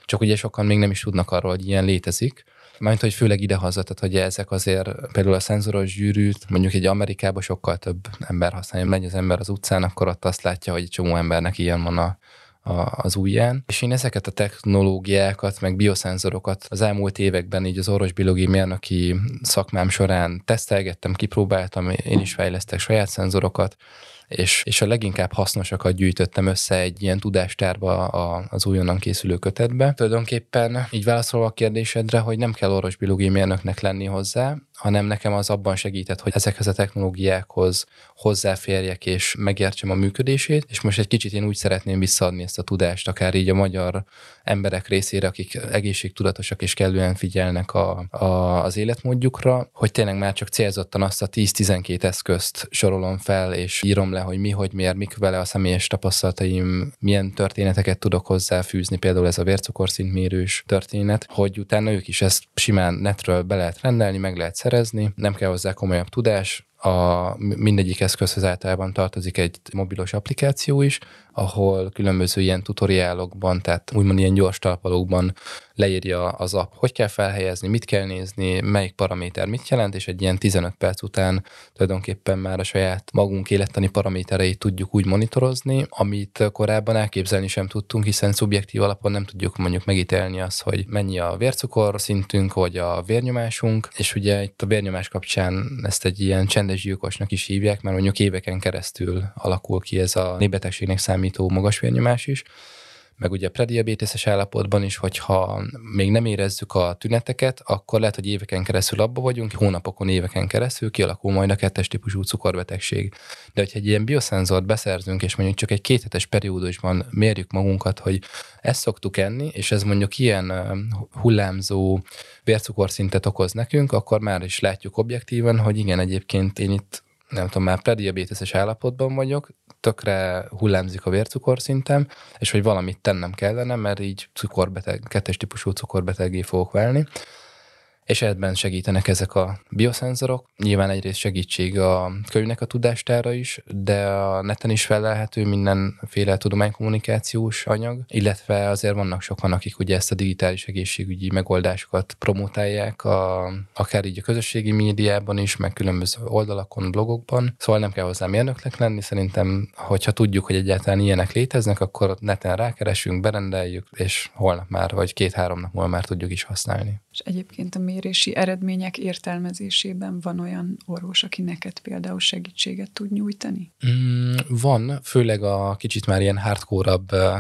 Csak ugye sokan még nem is tudnak arról, hogy ilyen létezik. Mármint, hogy főleg idehaza, tehát hogy ezek azért például a szenzoros gyűrűt, mondjuk egy Amerikában sokkal több ember használja, megy az ember az utcán, akkor ott azt látja, hogy egy csomó embernek ilyen van a a, az ujján. És én ezeket a technológiákat, meg bioszenzorokat az elmúlt években így az orvosbiológiai mérnöki szakmám során tesztelgettem, kipróbáltam, én is fejlesztek saját szenzorokat, és, és a leginkább hasznosakat gyűjtöttem össze egy ilyen tudástárba a, az újonnan készülő kötetbe. Tulajdonképpen így válaszolva a kérdésedre, hogy nem kell orvosbiológiai mérnöknek lenni hozzá, hanem nekem az abban segített, hogy ezekhez a technológiákhoz hozzáférjek és megértsem a működését, és most egy kicsit én úgy szeretném visszaadni ezt a tudást, akár így a magyar emberek részére, akik egészségtudatosak és kellően figyelnek a, a, az életmódjukra, hogy tényleg már csak célzottan azt a 10-12 eszközt sorolom fel, és írom le, hogy mi, hogy miért, mik vele a személyes tapasztalataim, milyen történeteket tudok hozzáfűzni, például ez a vércukorszintmérős történet, hogy utána ők is ezt simán netről be lehet rendelni, meg lehet szerezni, nem kell hozzá komolyabb tudás, a mindegyik eszközhöz általában tartozik egy mobilos applikáció is, ahol különböző ilyen tutoriálokban, tehát úgymond ilyen gyors talpalókban leírja az app, hogy kell felhelyezni, mit kell nézni, melyik paraméter mit jelent, és egy ilyen 15 perc után tulajdonképpen már a saját magunk élettani paramétereit tudjuk úgy monitorozni, amit korábban elképzelni sem tudtunk, hiszen szubjektív alapon nem tudjuk mondjuk megítélni azt, hogy mennyi a vércukor szintünk, vagy a vérnyomásunk, és ugye itt a vérnyomás kapcsán ezt egy ilyen csendes gyilkosnak is hívják, mert mondjuk éveken keresztül alakul ki ez a népbetegségnek számító magas vérnyomás is, meg ugye prediabéteses állapotban is, hogyha még nem érezzük a tüneteket, akkor lehet, hogy éveken keresztül abba vagyunk, hónapokon, éveken keresztül kialakul majd a kettes típusú cukorbetegség. De hogyha egy ilyen bioszenzort beszerzünk, és mondjuk csak egy kéthetes periódusban mérjük magunkat, hogy ezt szoktuk enni, és ez mondjuk ilyen hullámzó vércukorszintet okoz nekünk, akkor már is látjuk objektíven, hogy igen, egyébként én itt nem tudom, már prediabéteses állapotban vagyok, tökre hullámzik a vércukorszintem, és hogy valamit tennem kellene, mert így cukorbeteg, kettes típusú cukorbetegé fogok válni. És ebben segítenek ezek a bioszenzorok. Nyilván egyrészt segítség a könyvnek a tudástára is, de a neten is felelhető mindenféle tudománykommunikációs anyag, illetve azért vannak sokan, akik ugye ezt a digitális egészségügyi megoldásokat promotálják, a, akár így a közösségi médiában is, meg különböző oldalakon, blogokban. Szóval nem kell hozzá mérnöknek lenni, szerintem, hogyha tudjuk, hogy egyáltalán ilyenek léteznek, akkor neten rákeresünk, berendeljük, és holnap már, vagy két-három nap múlva már tudjuk is használni. És egyébként a mérési eredmények értelmezésében van olyan orvos, aki neked például segítséget tud nyújtani? Mm, van, főleg a kicsit már ilyen hardcore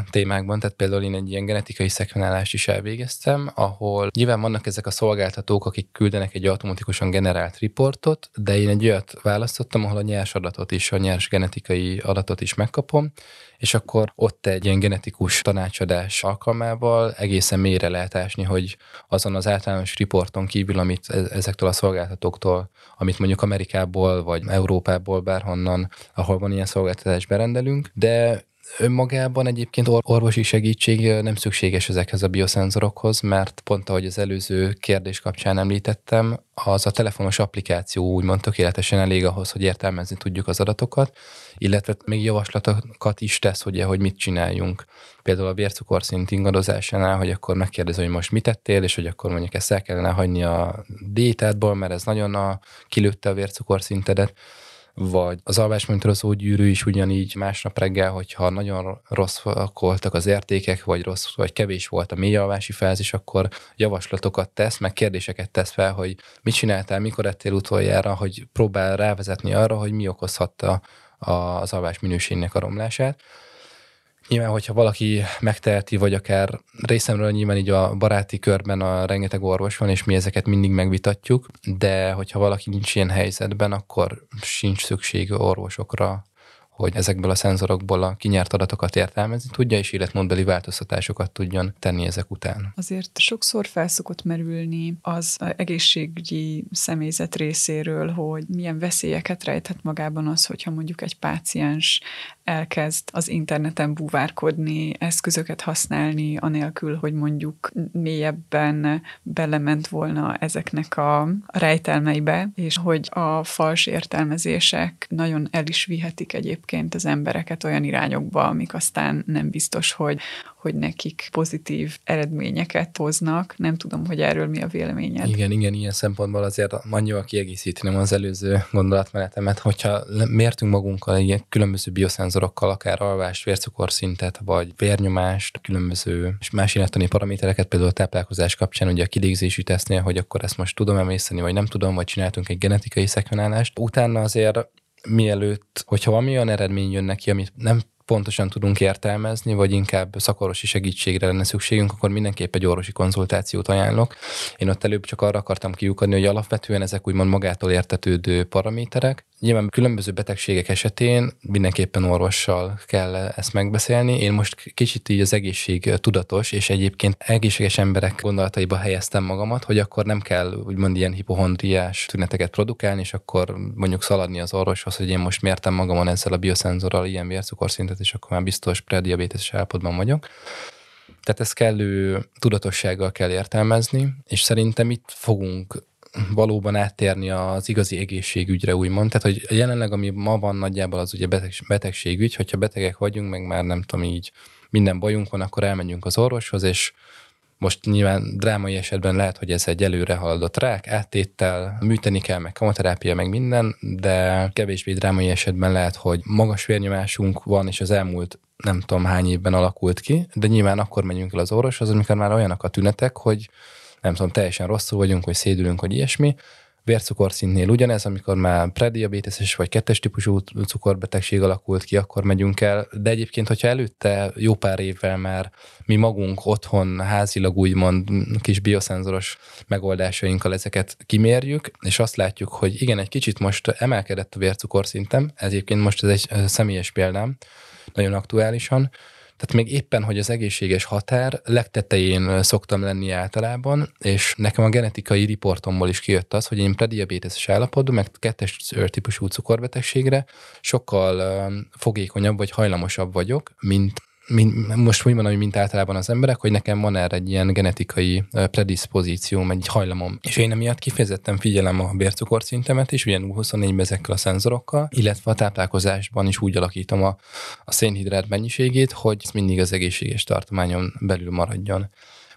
témákban, tehát például én egy ilyen genetikai szekvenálást is elvégeztem, ahol nyilván vannak ezek a szolgáltatók, akik küldenek egy automatikusan generált riportot, de én egy olyat választottam, ahol a nyers adatot is, a nyers genetikai adatot is megkapom, és akkor ott egy ilyen genetikus tanácsadás alkalmával egészen mélyre lehet ásni, hogy azon az általános riporton kívül, amit e- ezektől a szolgáltatóktól, amit mondjuk Amerikából vagy Európából bárhonnan, ahol van ilyen szolgáltatás berendelünk, de önmagában egyébként orvosi segítség nem szükséges ezekhez a bioszenzorokhoz, mert pont ahogy az előző kérdés kapcsán említettem, az a telefonos applikáció úgymond tökéletesen elég ahhoz, hogy értelmezni tudjuk az adatokat, illetve még javaslatokat is tesz, ugye, hogy mit csináljunk. Például a vércukorszint ingadozásánál, hogy akkor megkérdezi, hogy most mit tettél, és hogy akkor mondjuk ezt el kellene hagyni a diétádból, mert ez nagyon a, kilőtte a vércukorszintedet vagy az alvásmonitorozó gyűrű is ugyanígy másnap reggel, hogyha nagyon rossz voltak az értékek, vagy rossz, vagy kevés volt a mély alvási fázis, akkor javaslatokat tesz, meg kérdéseket tesz fel, hogy mit csináltál, mikor ettél utoljára, hogy próbál rávezetni arra, hogy mi okozhatta az alvás minőségnek a romlását. Nyilván, hogyha valaki megteheti, vagy akár részemről nyilván így a baráti körben a rengeteg orvos van, és mi ezeket mindig megvitatjuk, de hogyha valaki nincs ilyen helyzetben, akkor sincs szükség orvosokra, hogy ezekből a szenzorokból a kinyert adatokat értelmezni tudja, és életmódbeli változtatásokat tudjon tenni ezek után. Azért sokszor felszokott merülni az egészségügyi személyzet részéről, hogy milyen veszélyeket rejthet magában az, hogyha mondjuk egy páciens elkezd az interneten búvárkodni, eszközöket használni, anélkül, hogy mondjuk mélyebben belement volna ezeknek a rejtelmeibe, és hogy a fals értelmezések nagyon el is vihetik egyébként az embereket olyan irányokba, amik aztán nem biztos, hogy, hogy nekik pozitív eredményeket hoznak. Nem tudom, hogy erről mi a véleményed. Igen, igen, ilyen szempontból azért annyival kiegészíteném az előző gondolatmenetemet, hogyha mértünk magunkkal ilyen különböző bioszenzorokkal, akár alvást, vércukorszintet, vagy vérnyomást, különböző és más élettani paramétereket, például a táplálkozás kapcsán, ugye a kilégzési tesztnél, hogy akkor ezt most tudom emészteni, vagy nem tudom, vagy csináltunk egy genetikai szekvenálást. Utána azért mielőtt, hogyha valami olyan eredmény jön neki, amit nem pontosan tudunk értelmezni, vagy inkább szakorvosi segítségre lenne szükségünk, akkor mindenképp egy orvosi konzultációt ajánlok. Én ott előbb csak arra akartam kiukadni, hogy alapvetően ezek úgymond magától értetődő paraméterek, Nyilván különböző betegségek esetén mindenképpen orvossal kell ezt megbeszélni. Én most kicsit így az egészség tudatos, és egyébként egészséges emberek gondolataiba helyeztem magamat, hogy akkor nem kell úgymond ilyen hipohondriás tüneteket produkálni, és akkor mondjuk szaladni az orvoshoz, hogy én most mértem magamon ezzel a bioszenzorral ilyen vércukorszintet, és akkor már biztos prediabetes állapotban vagyok. Tehát ezt kellő tudatossággal kell értelmezni, és szerintem itt fogunk valóban áttérni az igazi egészségügyre, úgymond. Tehát, hogy jelenleg, ami ma van nagyjából, az ugye beteg, betegségügy, hogyha betegek vagyunk, meg már nem tudom így, minden bajunk van, akkor elmegyünk az orvoshoz, és most nyilván drámai esetben lehet, hogy ez egy előre haladott rák, áttéttel, műteni kell, meg kamoterápia, meg minden, de kevésbé drámai esetben lehet, hogy magas vérnyomásunk van, és az elmúlt nem tudom hány évben alakult ki, de nyilván akkor megyünk el az orvoshoz, amikor már olyanak a tünetek, hogy nem tudom, teljesen rosszul vagyunk, hogy szédülünk, hogy ilyesmi. Vércukorszintnél ugyanez, amikor már prediabeteses vagy kettes típusú cukorbetegség alakult ki, akkor megyünk el. De egyébként, hogyha előtte jó pár évvel már mi magunk otthon házilag úgymond kis bioszenzoros megoldásainkkal ezeket kimérjük, és azt látjuk, hogy igen, egy kicsit most emelkedett a vércukorszintem, ez egyébként most ez egy személyes példám, nagyon aktuálisan, tehát még éppen, hogy az egészséges határ legtetején szoktam lenni általában, és nekem a genetikai riportomból is kijött az, hogy én prediabéteses állapotban, meg kettes típusú cukorbetegségre sokkal fogékonyabb vagy hajlamosabb vagyok, mint most úgy mondom, mint általában az emberek, hogy nekem van erre egy ilyen genetikai predispozícióm, egy hajlamom. És én emiatt kifejezetten figyelem a bércukorszintemet is, ugyanúgy 24 ezekkel a szenzorokkal, illetve a táplálkozásban is úgy alakítom a, a szénhidrát mennyiségét, hogy ez mindig az egészséges tartományon belül maradjon.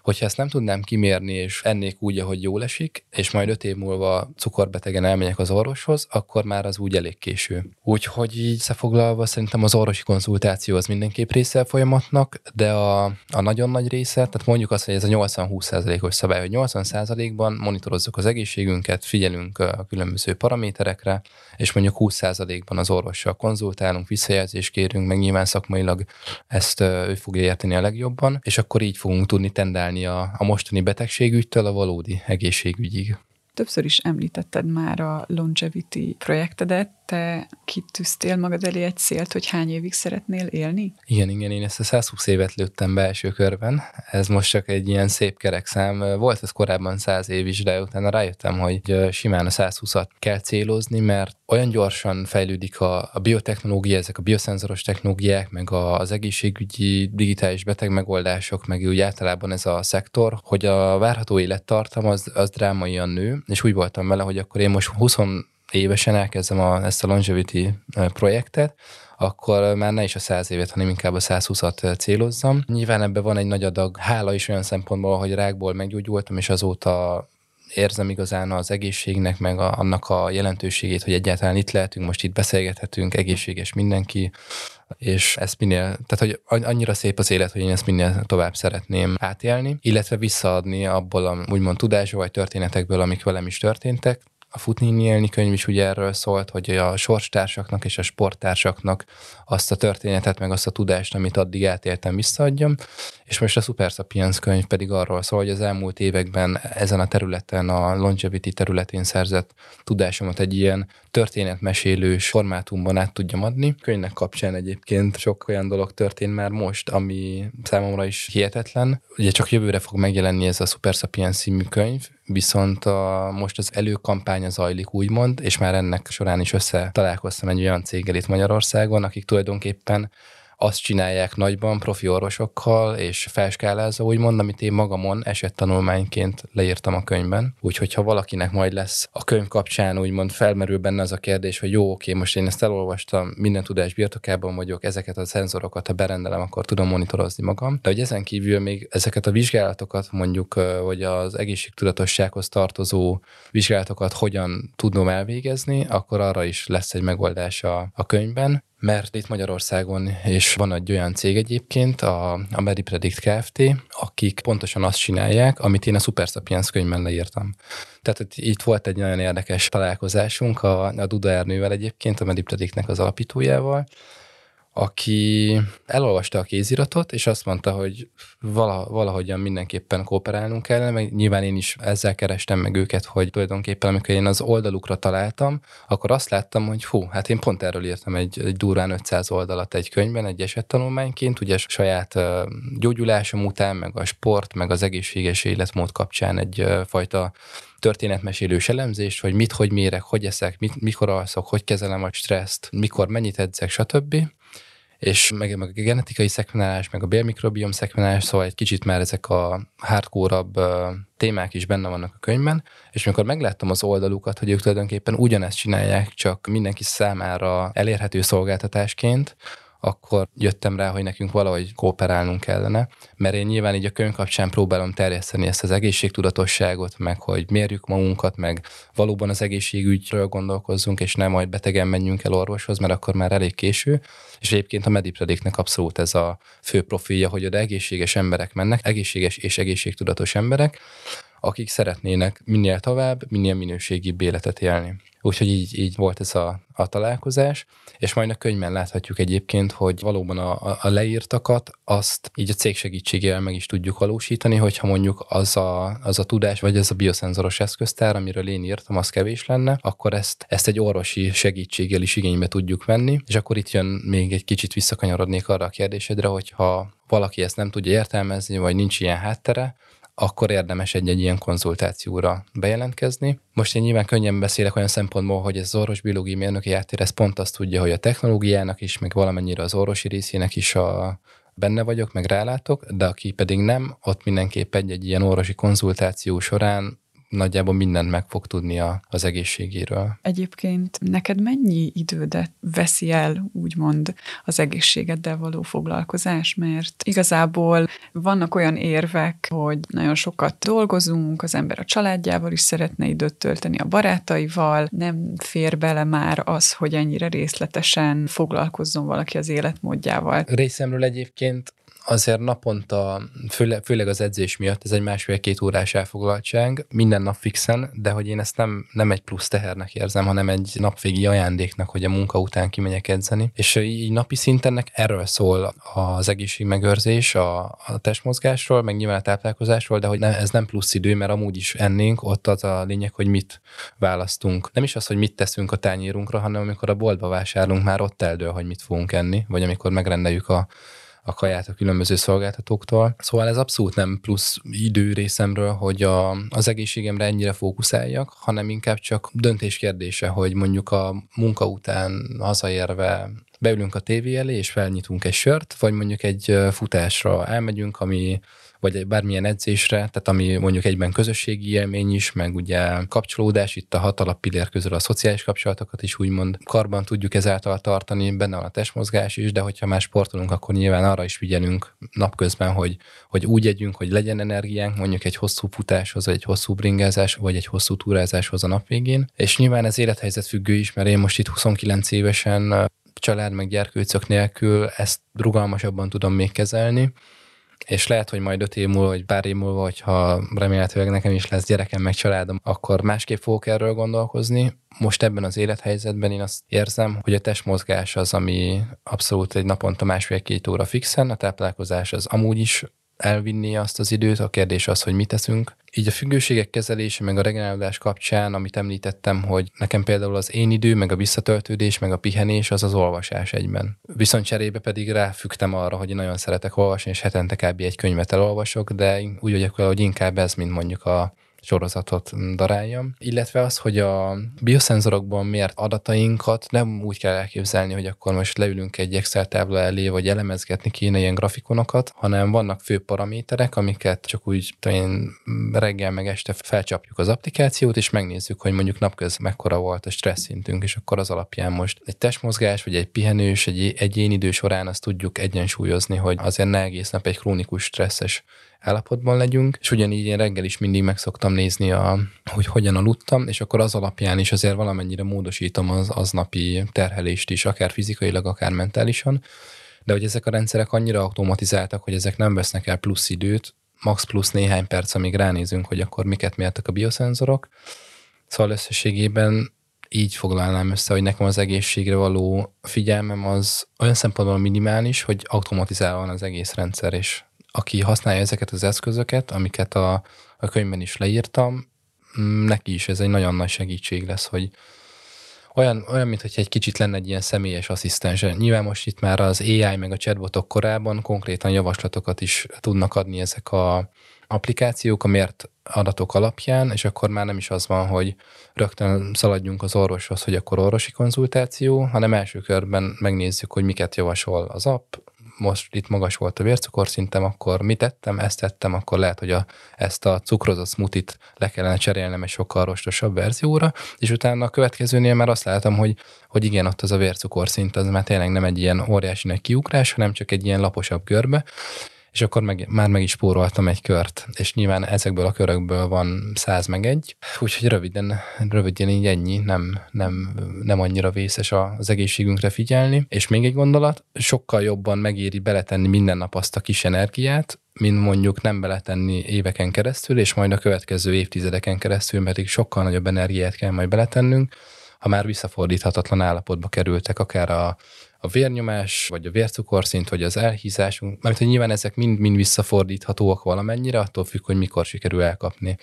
Hogyha ezt nem tudnám kimérni, és ennék úgy, ahogy jól esik, és majd öt év múlva cukorbetegen elmegyek az orvoshoz, akkor már az úgy elég késő. Úgyhogy így összefoglalva szerintem az orvosi konzultáció az mindenképp része a folyamatnak, de a, a nagyon nagy része, tehát mondjuk azt, hogy ez a 80-20%-os szabály, hogy 80%-ban monitorozzuk az egészségünket, figyelünk a különböző paraméterekre, és mondjuk 20%-ban az orvossal konzultálunk, visszajelzést kérünk, meg nyilván szakmailag ezt ő fogja érteni a legjobban, és akkor így fogunk tudni tendálni a, a mostani betegségügytől a valódi egészségügyig. Többször is említetted már a Longevity projektedet, te kitűztél magad elé egy célt, hogy hány évig szeretnél élni? Igen, igen, én ezt a 120 évet lőttem be első körben. Ez most csak egy ilyen szép kerekszám. Volt ez korábban 100 év is, de utána rájöttem, hogy simán a 120-at kell célozni, mert olyan gyorsan fejlődik a, a biotechnológia, ezek a bioszenzoros technológiák, meg az egészségügyi digitális beteg megoldások, meg úgy általában ez a szektor, hogy a várható élettartam az, az drámaian nő, és úgy voltam vele, hogy akkor én most 20 évesen elkezdem a, ezt a longevity projektet, akkor már ne is a 100 évet, hanem inkább a 120-at célozzam. Nyilván ebben van egy nagy adag hála is olyan szempontból, hogy rákból meggyógyultam, és azóta érzem igazán az egészségnek, meg a, annak a jelentőségét, hogy egyáltalán itt lehetünk, most itt beszélgethetünk, egészséges mindenki, és ezt minél, tehát hogy annyira szép az élet, hogy én ezt minél tovább szeretném átélni, illetve visszaadni abból a úgymond tudásból vagy történetekből, amik velem is történtek, a Futni élni könyv is ugye erről szólt, hogy a sorstársaknak és a sporttársaknak azt a történetet, meg azt a tudást, amit addig átéltem, visszaadjam. És most a Super Sapiens könyv pedig arról szól, hogy az elmúlt években ezen a területen, a longevity területén szerzett tudásomat egy ilyen történetmesélős formátumban át tudjam adni. Könyvnek kapcsán egyébként sok olyan dolog történt már most, ami számomra is hihetetlen. Ugye csak jövőre fog megjelenni ez a Super Sapiens című könyv, viszont a, most az előkampánya zajlik úgymond, és már ennek során is össze találkoztam egy olyan céggel itt Magyarországon, akik tulajdonképpen azt csinálják nagyban profi orvosokkal, és felskálázza, úgymond, amit én magamon esettanulmányként leírtam a könyvben. Úgyhogy ha valakinek majd lesz a könyv kapcsán úgymond felmerül benne az a kérdés, hogy jó, oké, most én ezt elolvastam, minden tudás birtokában vagyok, ezeket a szenzorokat, ha berendelem, akkor tudom monitorozni magam. De hogy ezen kívül még ezeket a vizsgálatokat mondjuk, hogy az egészségtudatossághoz tartozó vizsgálatokat hogyan tudnom elvégezni, akkor arra is lesz egy megoldás a, a könyvben mert itt Magyarországon is van egy olyan cég egyébként, a, a Medipredict Kft., akik pontosan azt csinálják, amit én a Super Sapiens könyvben leírtam. Tehát itt volt egy nagyon érdekes találkozásunk a, a Duda Ernővel egyébként, a Medipredictnek az alapítójával, aki elolvasta a kéziratot, és azt mondta, hogy vala, valahogyan mindenképpen kooperálnunk kellene, meg nyilván én is ezzel kerestem meg őket, hogy tulajdonképpen amikor én az oldalukra találtam, akkor azt láttam, hogy hú, hát én pont erről írtam egy, egy durván 500 oldalat egy könyvben, egy esettanulmányként, ugye saját gyógyulásom után, meg a sport, meg az egészséges életmód kapcsán egy uh, fajta történetmesélős elemzést, hogy mit, hogy mérek, hogy eszek, mit, mikor alszok, hogy kezelem a stresszt, mikor mennyit edzek, stb és meg, meg a genetikai szekvenálás, meg a bélmikrobiom szekvenálás, szóval egy kicsit már ezek a hardcore-abb témák is benne vannak a könyvben, és amikor megláttam az oldalukat, hogy ők tulajdonképpen ugyanezt csinálják, csak mindenki számára elérhető szolgáltatásként, akkor jöttem rá, hogy nekünk valahogy kooperálnunk kellene, mert én nyilván így a könyv kapcsán próbálom terjeszteni ezt az egészségtudatosságot, meg hogy mérjük magunkat, meg valóban az egészségügyről gondolkozzunk, és nem majd betegen menjünk el orvoshoz, mert akkor már elég késő. És egyébként a Mediprediknek abszolút ez a fő profilja, hogy oda egészséges emberek mennek, egészséges és egészségtudatos emberek, akik szeretnének minél tovább, minél minőségibb életet élni. Úgyhogy így, így volt ez a, a találkozás, és majd a könyvben láthatjuk egyébként, hogy valóban a, a leírtakat azt így a cég segítségével meg is tudjuk valósítani, hogyha mondjuk az a, az a tudás, vagy ez a bioszenzoros eszköztár, amiről én írtam, az kevés lenne, akkor ezt, ezt egy orvosi segítséggel is igénybe tudjuk venni, és akkor itt jön még egy kicsit visszakanyarodnék arra a kérdésedre, hogyha valaki ezt nem tudja értelmezni, vagy nincs ilyen háttere, akkor érdemes egy-egy ilyen konzultációra bejelentkezni. Most én nyilván könnyen beszélek olyan szempontból, hogy ez az orvos biológiai mérnöki játtér, ez pont azt tudja, hogy a technológiának is, meg valamennyire az orvosi részének is a, benne vagyok, meg rálátok, de aki pedig nem, ott mindenképp egy-egy ilyen orvosi konzultáció során nagyjából mindent meg fog tudni a, az egészségéről. Egyébként neked mennyi idődet veszi el, úgymond, az egészségeddel való foglalkozás? Mert igazából vannak olyan érvek, hogy nagyon sokat dolgozunk, az ember a családjával is szeretne időt tölteni, a barátaival, nem fér bele már az, hogy ennyire részletesen foglalkozzon valaki az életmódjával. Részemről egyébként azért naponta, főle, főleg az edzés miatt, ez egy másfél-két órás elfoglaltság, minden nap fixen, de hogy én ezt nem, nem egy plusz tehernek érzem, hanem egy napvégi ajándéknak, hogy a munka után kimegyek edzeni. És így napi szinten erről szól az egészségmegőrzés, a, a testmozgásról, meg nyilván a táplálkozásról, de hogy ne, ez nem plusz idő, mert amúgy is ennénk, ott az a lényeg, hogy mit választunk. Nem is az, hogy mit teszünk a tányérunkra, hanem amikor a boltba vásárlunk, már ott eldől, hogy mit fogunk enni, vagy amikor megrendeljük a a kaját a különböző szolgáltatóktól. Szóval ez abszolút nem plusz idő részemről, hogy a, az egészségemre ennyire fókuszáljak, hanem inkább csak döntés kérdése, hogy mondjuk a munka után hazaérve beülünk a tévé elé, és felnyitunk egy sört, vagy mondjuk egy futásra elmegyünk, ami vagy bármilyen edzésre, tehát ami mondjuk egyben közösségi élmény is, meg ugye kapcsolódás, itt a hat alappillér közül a szociális kapcsolatokat is úgymond karban tudjuk ezáltal tartani, benne van a testmozgás is, de hogyha már sportolunk, akkor nyilván arra is figyelünk napközben, hogy, hogy úgy együnk, hogy legyen energiánk mondjuk egy hosszú futáshoz, vagy egy hosszú bringázás, vagy egy hosszú túrázáshoz a nap végén. És nyilván ez élethelyzet függő is, mert én most itt 29 évesen család meg gyerkőcök nélkül ezt rugalmasabban tudom még kezelni, és lehet, hogy majd öt év múlva, vagy pár év múlva, hogyha remélhetőleg nekem is lesz gyerekem, meg családom, akkor másképp fogok erről gondolkozni. Most ebben az élethelyzetben én azt érzem, hogy a testmozgás az, ami abszolút egy naponta másfél-két óra fixen, a táplálkozás az amúgy is elvinni azt az időt, a kérdés az, hogy mit teszünk. Így a függőségek kezelése, meg a regenerálódás kapcsán, amit említettem, hogy nekem például az én idő, meg a visszatöltődés, meg a pihenés, az az olvasás egyben. Viszont cserébe pedig ráfügtem arra, hogy én nagyon szeretek olvasni, és hetente kb. egy könyvet elolvasok, de úgy vagyok hogy inkább ez, mint mondjuk a sorozatot daráljam. Illetve az, hogy a bioszenzorokban miért adatainkat nem úgy kell elképzelni, hogy akkor most leülünk egy Excel tábla elé, vagy elemezgetni kéne ilyen grafikonokat, hanem vannak fő paraméterek, amiket csak úgy én reggel meg este felcsapjuk az applikációt, és megnézzük, hogy mondjuk napköz mekkora volt a stressz szintünk, és akkor az alapján most egy testmozgás, vagy egy pihenős, egy egyéni idő során azt tudjuk egyensúlyozni, hogy azért ne egész nap egy krónikus stresszes állapotban legyünk, és ugyanígy én reggel is mindig meg szoktam nézni, a, hogy hogyan aludtam, és akkor az alapján is azért valamennyire módosítom az aznapi terhelést is, akár fizikailag, akár mentálisan, de hogy ezek a rendszerek annyira automatizáltak, hogy ezek nem vesznek el plusz időt, max plusz néhány perc, amíg ránézünk, hogy akkor miket mértek a bioszenzorok. Szóval összességében így foglalnám össze, hogy nekem az egészségre való figyelmem az olyan szempontból minimális, hogy automatizálva van az egész rendszer, és aki használja ezeket az eszközöket, amiket a, a könyvben is leírtam, mm, neki is ez egy nagyon nagy segítség lesz, hogy olyan, olyan mint egy kicsit lenne egy ilyen személyes asszisztens. Nyilván most itt már az AI meg a chatbotok korában konkrétan javaslatokat is tudnak adni ezek a applikációk a mért adatok alapján, és akkor már nem is az van, hogy rögtön szaladjunk az orvoshoz, hogy akkor orvosi konzultáció, hanem első körben megnézzük, hogy miket javasol az app, most itt magas volt a vércukorszintem, akkor mit tettem, ezt tettem, akkor lehet, hogy a, ezt a cukrozott smutit le kellene cserélnem egy sokkal rostosabb verzióra, és utána a következőnél már azt látom, hogy, hogy igen, ott az a vércukorszint, az már tényleg nem egy ilyen óriási nagy kiugrás, hanem csak egy ilyen laposabb görbe, és akkor meg, már meg is spóroltam egy kört, és nyilván ezekből a körökből van száz meg egy, úgyhogy röviden, röviden így ennyi, nem, nem, nem annyira vészes az egészségünkre figyelni. És még egy gondolat, sokkal jobban megéri beletenni minden nap azt a kis energiát, mint mondjuk nem beletenni éveken keresztül, és majd a következő évtizedeken keresztül pedig sokkal nagyobb energiát kell majd beletennünk, ha már visszafordíthatatlan állapotba kerültek, akár a, a vérnyomás, vagy a vércukorszint, vagy az elhízásunk, mert hogy nyilván ezek mind-mind visszafordíthatóak valamennyire, attól függ, hogy mikor sikerül elkapni.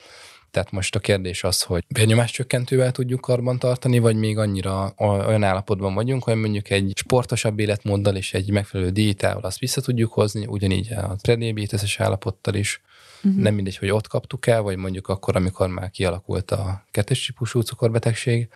Tehát most a kérdés az, hogy vérnyomás csökkentővel tudjuk karban tartani, vagy még annyira olyan állapotban vagyunk, hogy mondjuk egy sportosabb életmóddal és egy megfelelő diétával azt vissza tudjuk hozni, ugyanígy a prediabéteses állapottal is. Uh-huh. Nem mindegy, hogy ott kaptuk el, vagy mondjuk akkor, amikor már kialakult a kettes típusú cukorbetegség.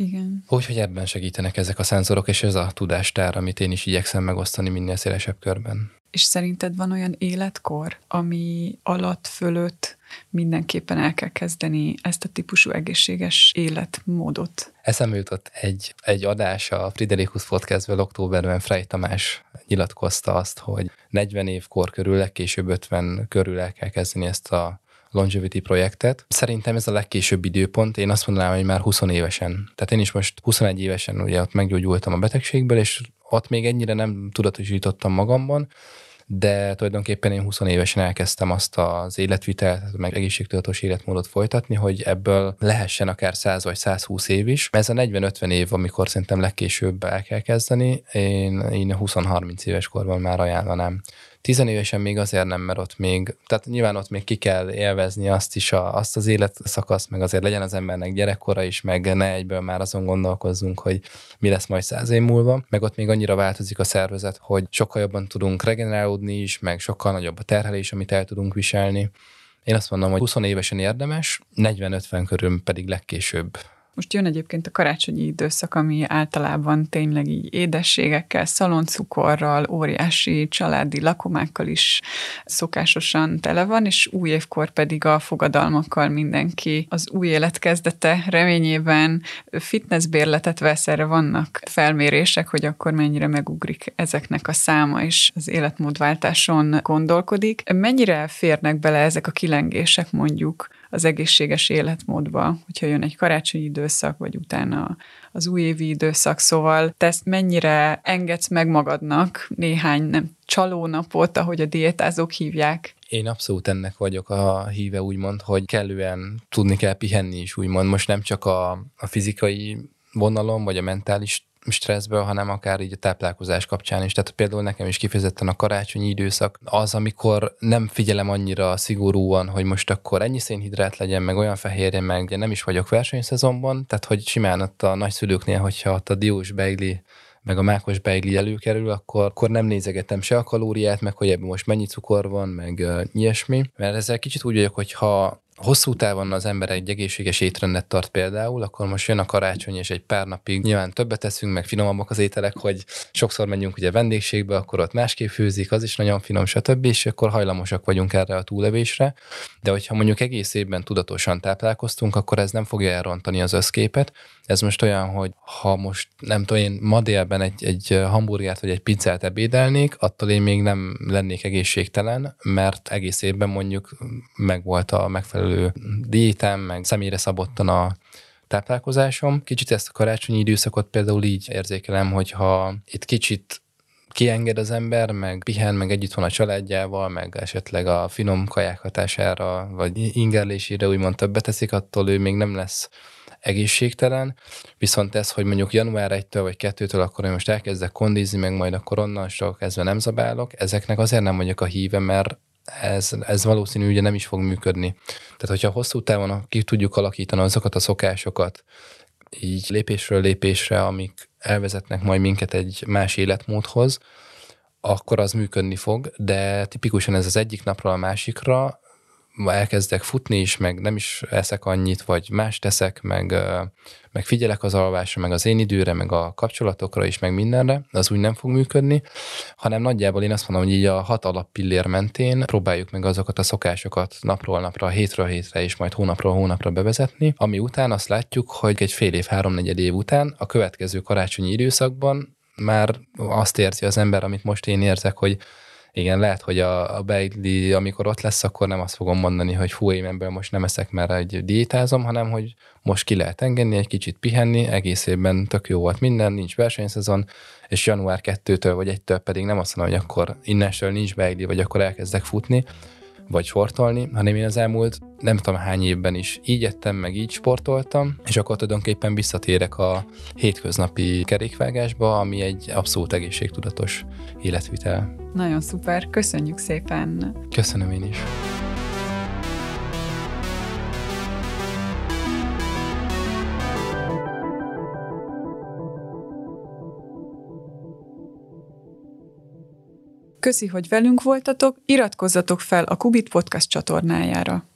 Igen. Úgyhogy ebben segítenek ezek a szenzorok, és ez a tudástár, amit én is igyekszem megosztani minél szélesebb körben. És szerinted van olyan életkor, ami alatt, fölött mindenképpen el kell kezdeni ezt a típusú egészséges életmódot? Eszembe jutott egy, egy adás a Friderikus Podcastből októberben Frey Tamás nyilatkozta azt, hogy 40 év kor körül, legkésőbb 50 körül el kell kezdeni ezt a longevity projektet. Szerintem ez a legkésőbb időpont, én azt mondanám, hogy már 20 évesen. Tehát én is most 21 évesen ugye ott meggyógyultam a betegségből, és ott még ennyire nem tudatosítottam magamban, de tulajdonképpen én 20 évesen elkezdtem azt az életvitelt, meg egészségtudatos életmódot folytatni, hogy ebből lehessen akár 100 vagy 120 év is. Ez a 40-50 év, amikor szerintem legkésőbb el kell kezdeni, én, én 20-30 éves korban már ajánlanám. Tizenévesen még azért nem, mert ott még, tehát nyilván ott még ki kell élvezni azt is, a, azt az életszakaszt, meg azért legyen az embernek gyerekkora is, meg ne egyből már azon gondolkozzunk, hogy mi lesz majd száz év múlva, meg ott még annyira változik a szervezet, hogy sokkal jobban tudunk regenerálódni is, meg sokkal nagyobb a terhelés, amit el tudunk viselni. Én azt mondom, hogy 20 évesen érdemes, 40-50 körül pedig legkésőbb most jön egyébként a karácsonyi időszak, ami általában tényleg így édességekkel, szaloncukorral, óriási családi lakomákkal is szokásosan tele van, és új évkor pedig a fogadalmakkal mindenki az új élet kezdete reményében fitnessbérletet vesz, erre vannak felmérések, hogy akkor mennyire megugrik ezeknek a száma, és az életmódváltáson gondolkodik. Mennyire férnek bele ezek a kilengések mondjuk az egészséges életmódba, hogyha jön egy karácsonyi időszak, vagy utána az újévi időszak, szóval te ezt mennyire engedsz meg magadnak néhány nem csalónapot, ahogy a diétázók hívják? Én abszolút ennek vagyok a híve, úgymond, hogy kellően tudni kell pihenni is, úgymond. Most nem csak a, a fizikai vonalon, vagy a mentális stresszből, hanem akár így a táplálkozás kapcsán is. Tehát például nekem is kifejezetten a karácsonyi időszak az, amikor nem figyelem annyira szigorúan, hogy most akkor ennyi szénhidrát legyen, meg olyan fehérje, meg nem is vagyok versenyszezonban, tehát hogy simán ott a nagyszülőknél, hogyha ott a diós beigli meg a mákos beigli előkerül, akkor, akkor nem nézegetem se a kalóriát, meg hogy ebben most mennyi cukor van, meg uh, ilyesmi. Mert ezzel kicsit úgy vagyok, hogy ha hosszú távon az ember egy egészséges étrendet tart például, akkor most jön a karácsony, és egy pár napig nyilván többet teszünk, meg finomabbak az ételek, hogy sokszor menjünk ugye vendégségbe, akkor ott másképp főzik, az is nagyon finom, stb. És akkor hajlamosak vagyunk erre a túlevésre. De hogyha mondjuk egész évben tudatosan táplálkoztunk, akkor ez nem fogja elrontani az összképet. Ez most olyan, hogy ha most nem tudom, én ma délben egy, egy hamburgert vagy egy pizzát ebédelnék, attól én még nem lennék egészségtelen, mert egész évben mondjuk megvolt a megfelelő megfelelő diétám, meg személyre szabottan a táplálkozásom. Kicsit ezt a karácsonyi időszakot például így érzékelem, hogyha itt kicsit kienged az ember, meg pihen, meg együtt van a családjával, meg esetleg a finom kaják hatására, vagy ingerlésére úgymond többet teszik, attól ő még nem lesz egészségtelen, viszont ez, hogy mondjuk január 1-től vagy 2-től akkor én most elkezdek kondizni, meg majd akkor onnan kezdve nem zabálok, ezeknek azért nem vagyok a híve, mert ez, ez valószínű ugye nem is fog működni. Tehát, hogyha hosszú távon ki tudjuk alakítani azokat a szokásokat, így lépésről lépésre, amik elvezetnek majd minket egy más életmódhoz, akkor az működni fog, de tipikusan ez az egyik napról a másikra elkezdek futni is, meg nem is eszek annyit, vagy más teszek, meg, meg figyelek az alvásra, meg az én időre, meg a kapcsolatokra is, meg mindenre, az úgy nem fog működni, hanem nagyjából én azt mondom, hogy így a hat alappillér mentén próbáljuk meg azokat a szokásokat napról napra, hétről hétre és majd hónapról hónapra bevezetni, ami után azt látjuk, hogy egy fél év, háromnegyed év után a következő karácsonyi időszakban már azt érzi az ember, amit most én érzek, hogy igen, lehet, hogy a, a beigli, amikor ott lesz, akkor nem azt fogom mondani, hogy hú, én ebből most nem eszek, mert egy diétázom, hanem hogy most ki lehet engedni, egy kicsit pihenni, egész évben tök jó volt minden, nincs versenyszezon, és január 2-től vagy 1-től pedig nem azt mondom, hogy akkor innestől nincs beigli, vagy akkor elkezdek futni, vagy sportolni, hanem én az elmúlt nem tudom hány évben is így ettem, meg így sportoltam, és akkor tulajdonképpen visszatérek a hétköznapi kerékvágásba, ami egy abszolút egészségtudatos életvitel. Nagyon szuper, köszönjük szépen! Köszönöm én is! Köszi, hogy velünk voltatok, iratkozzatok fel a Kubit Podcast csatornájára.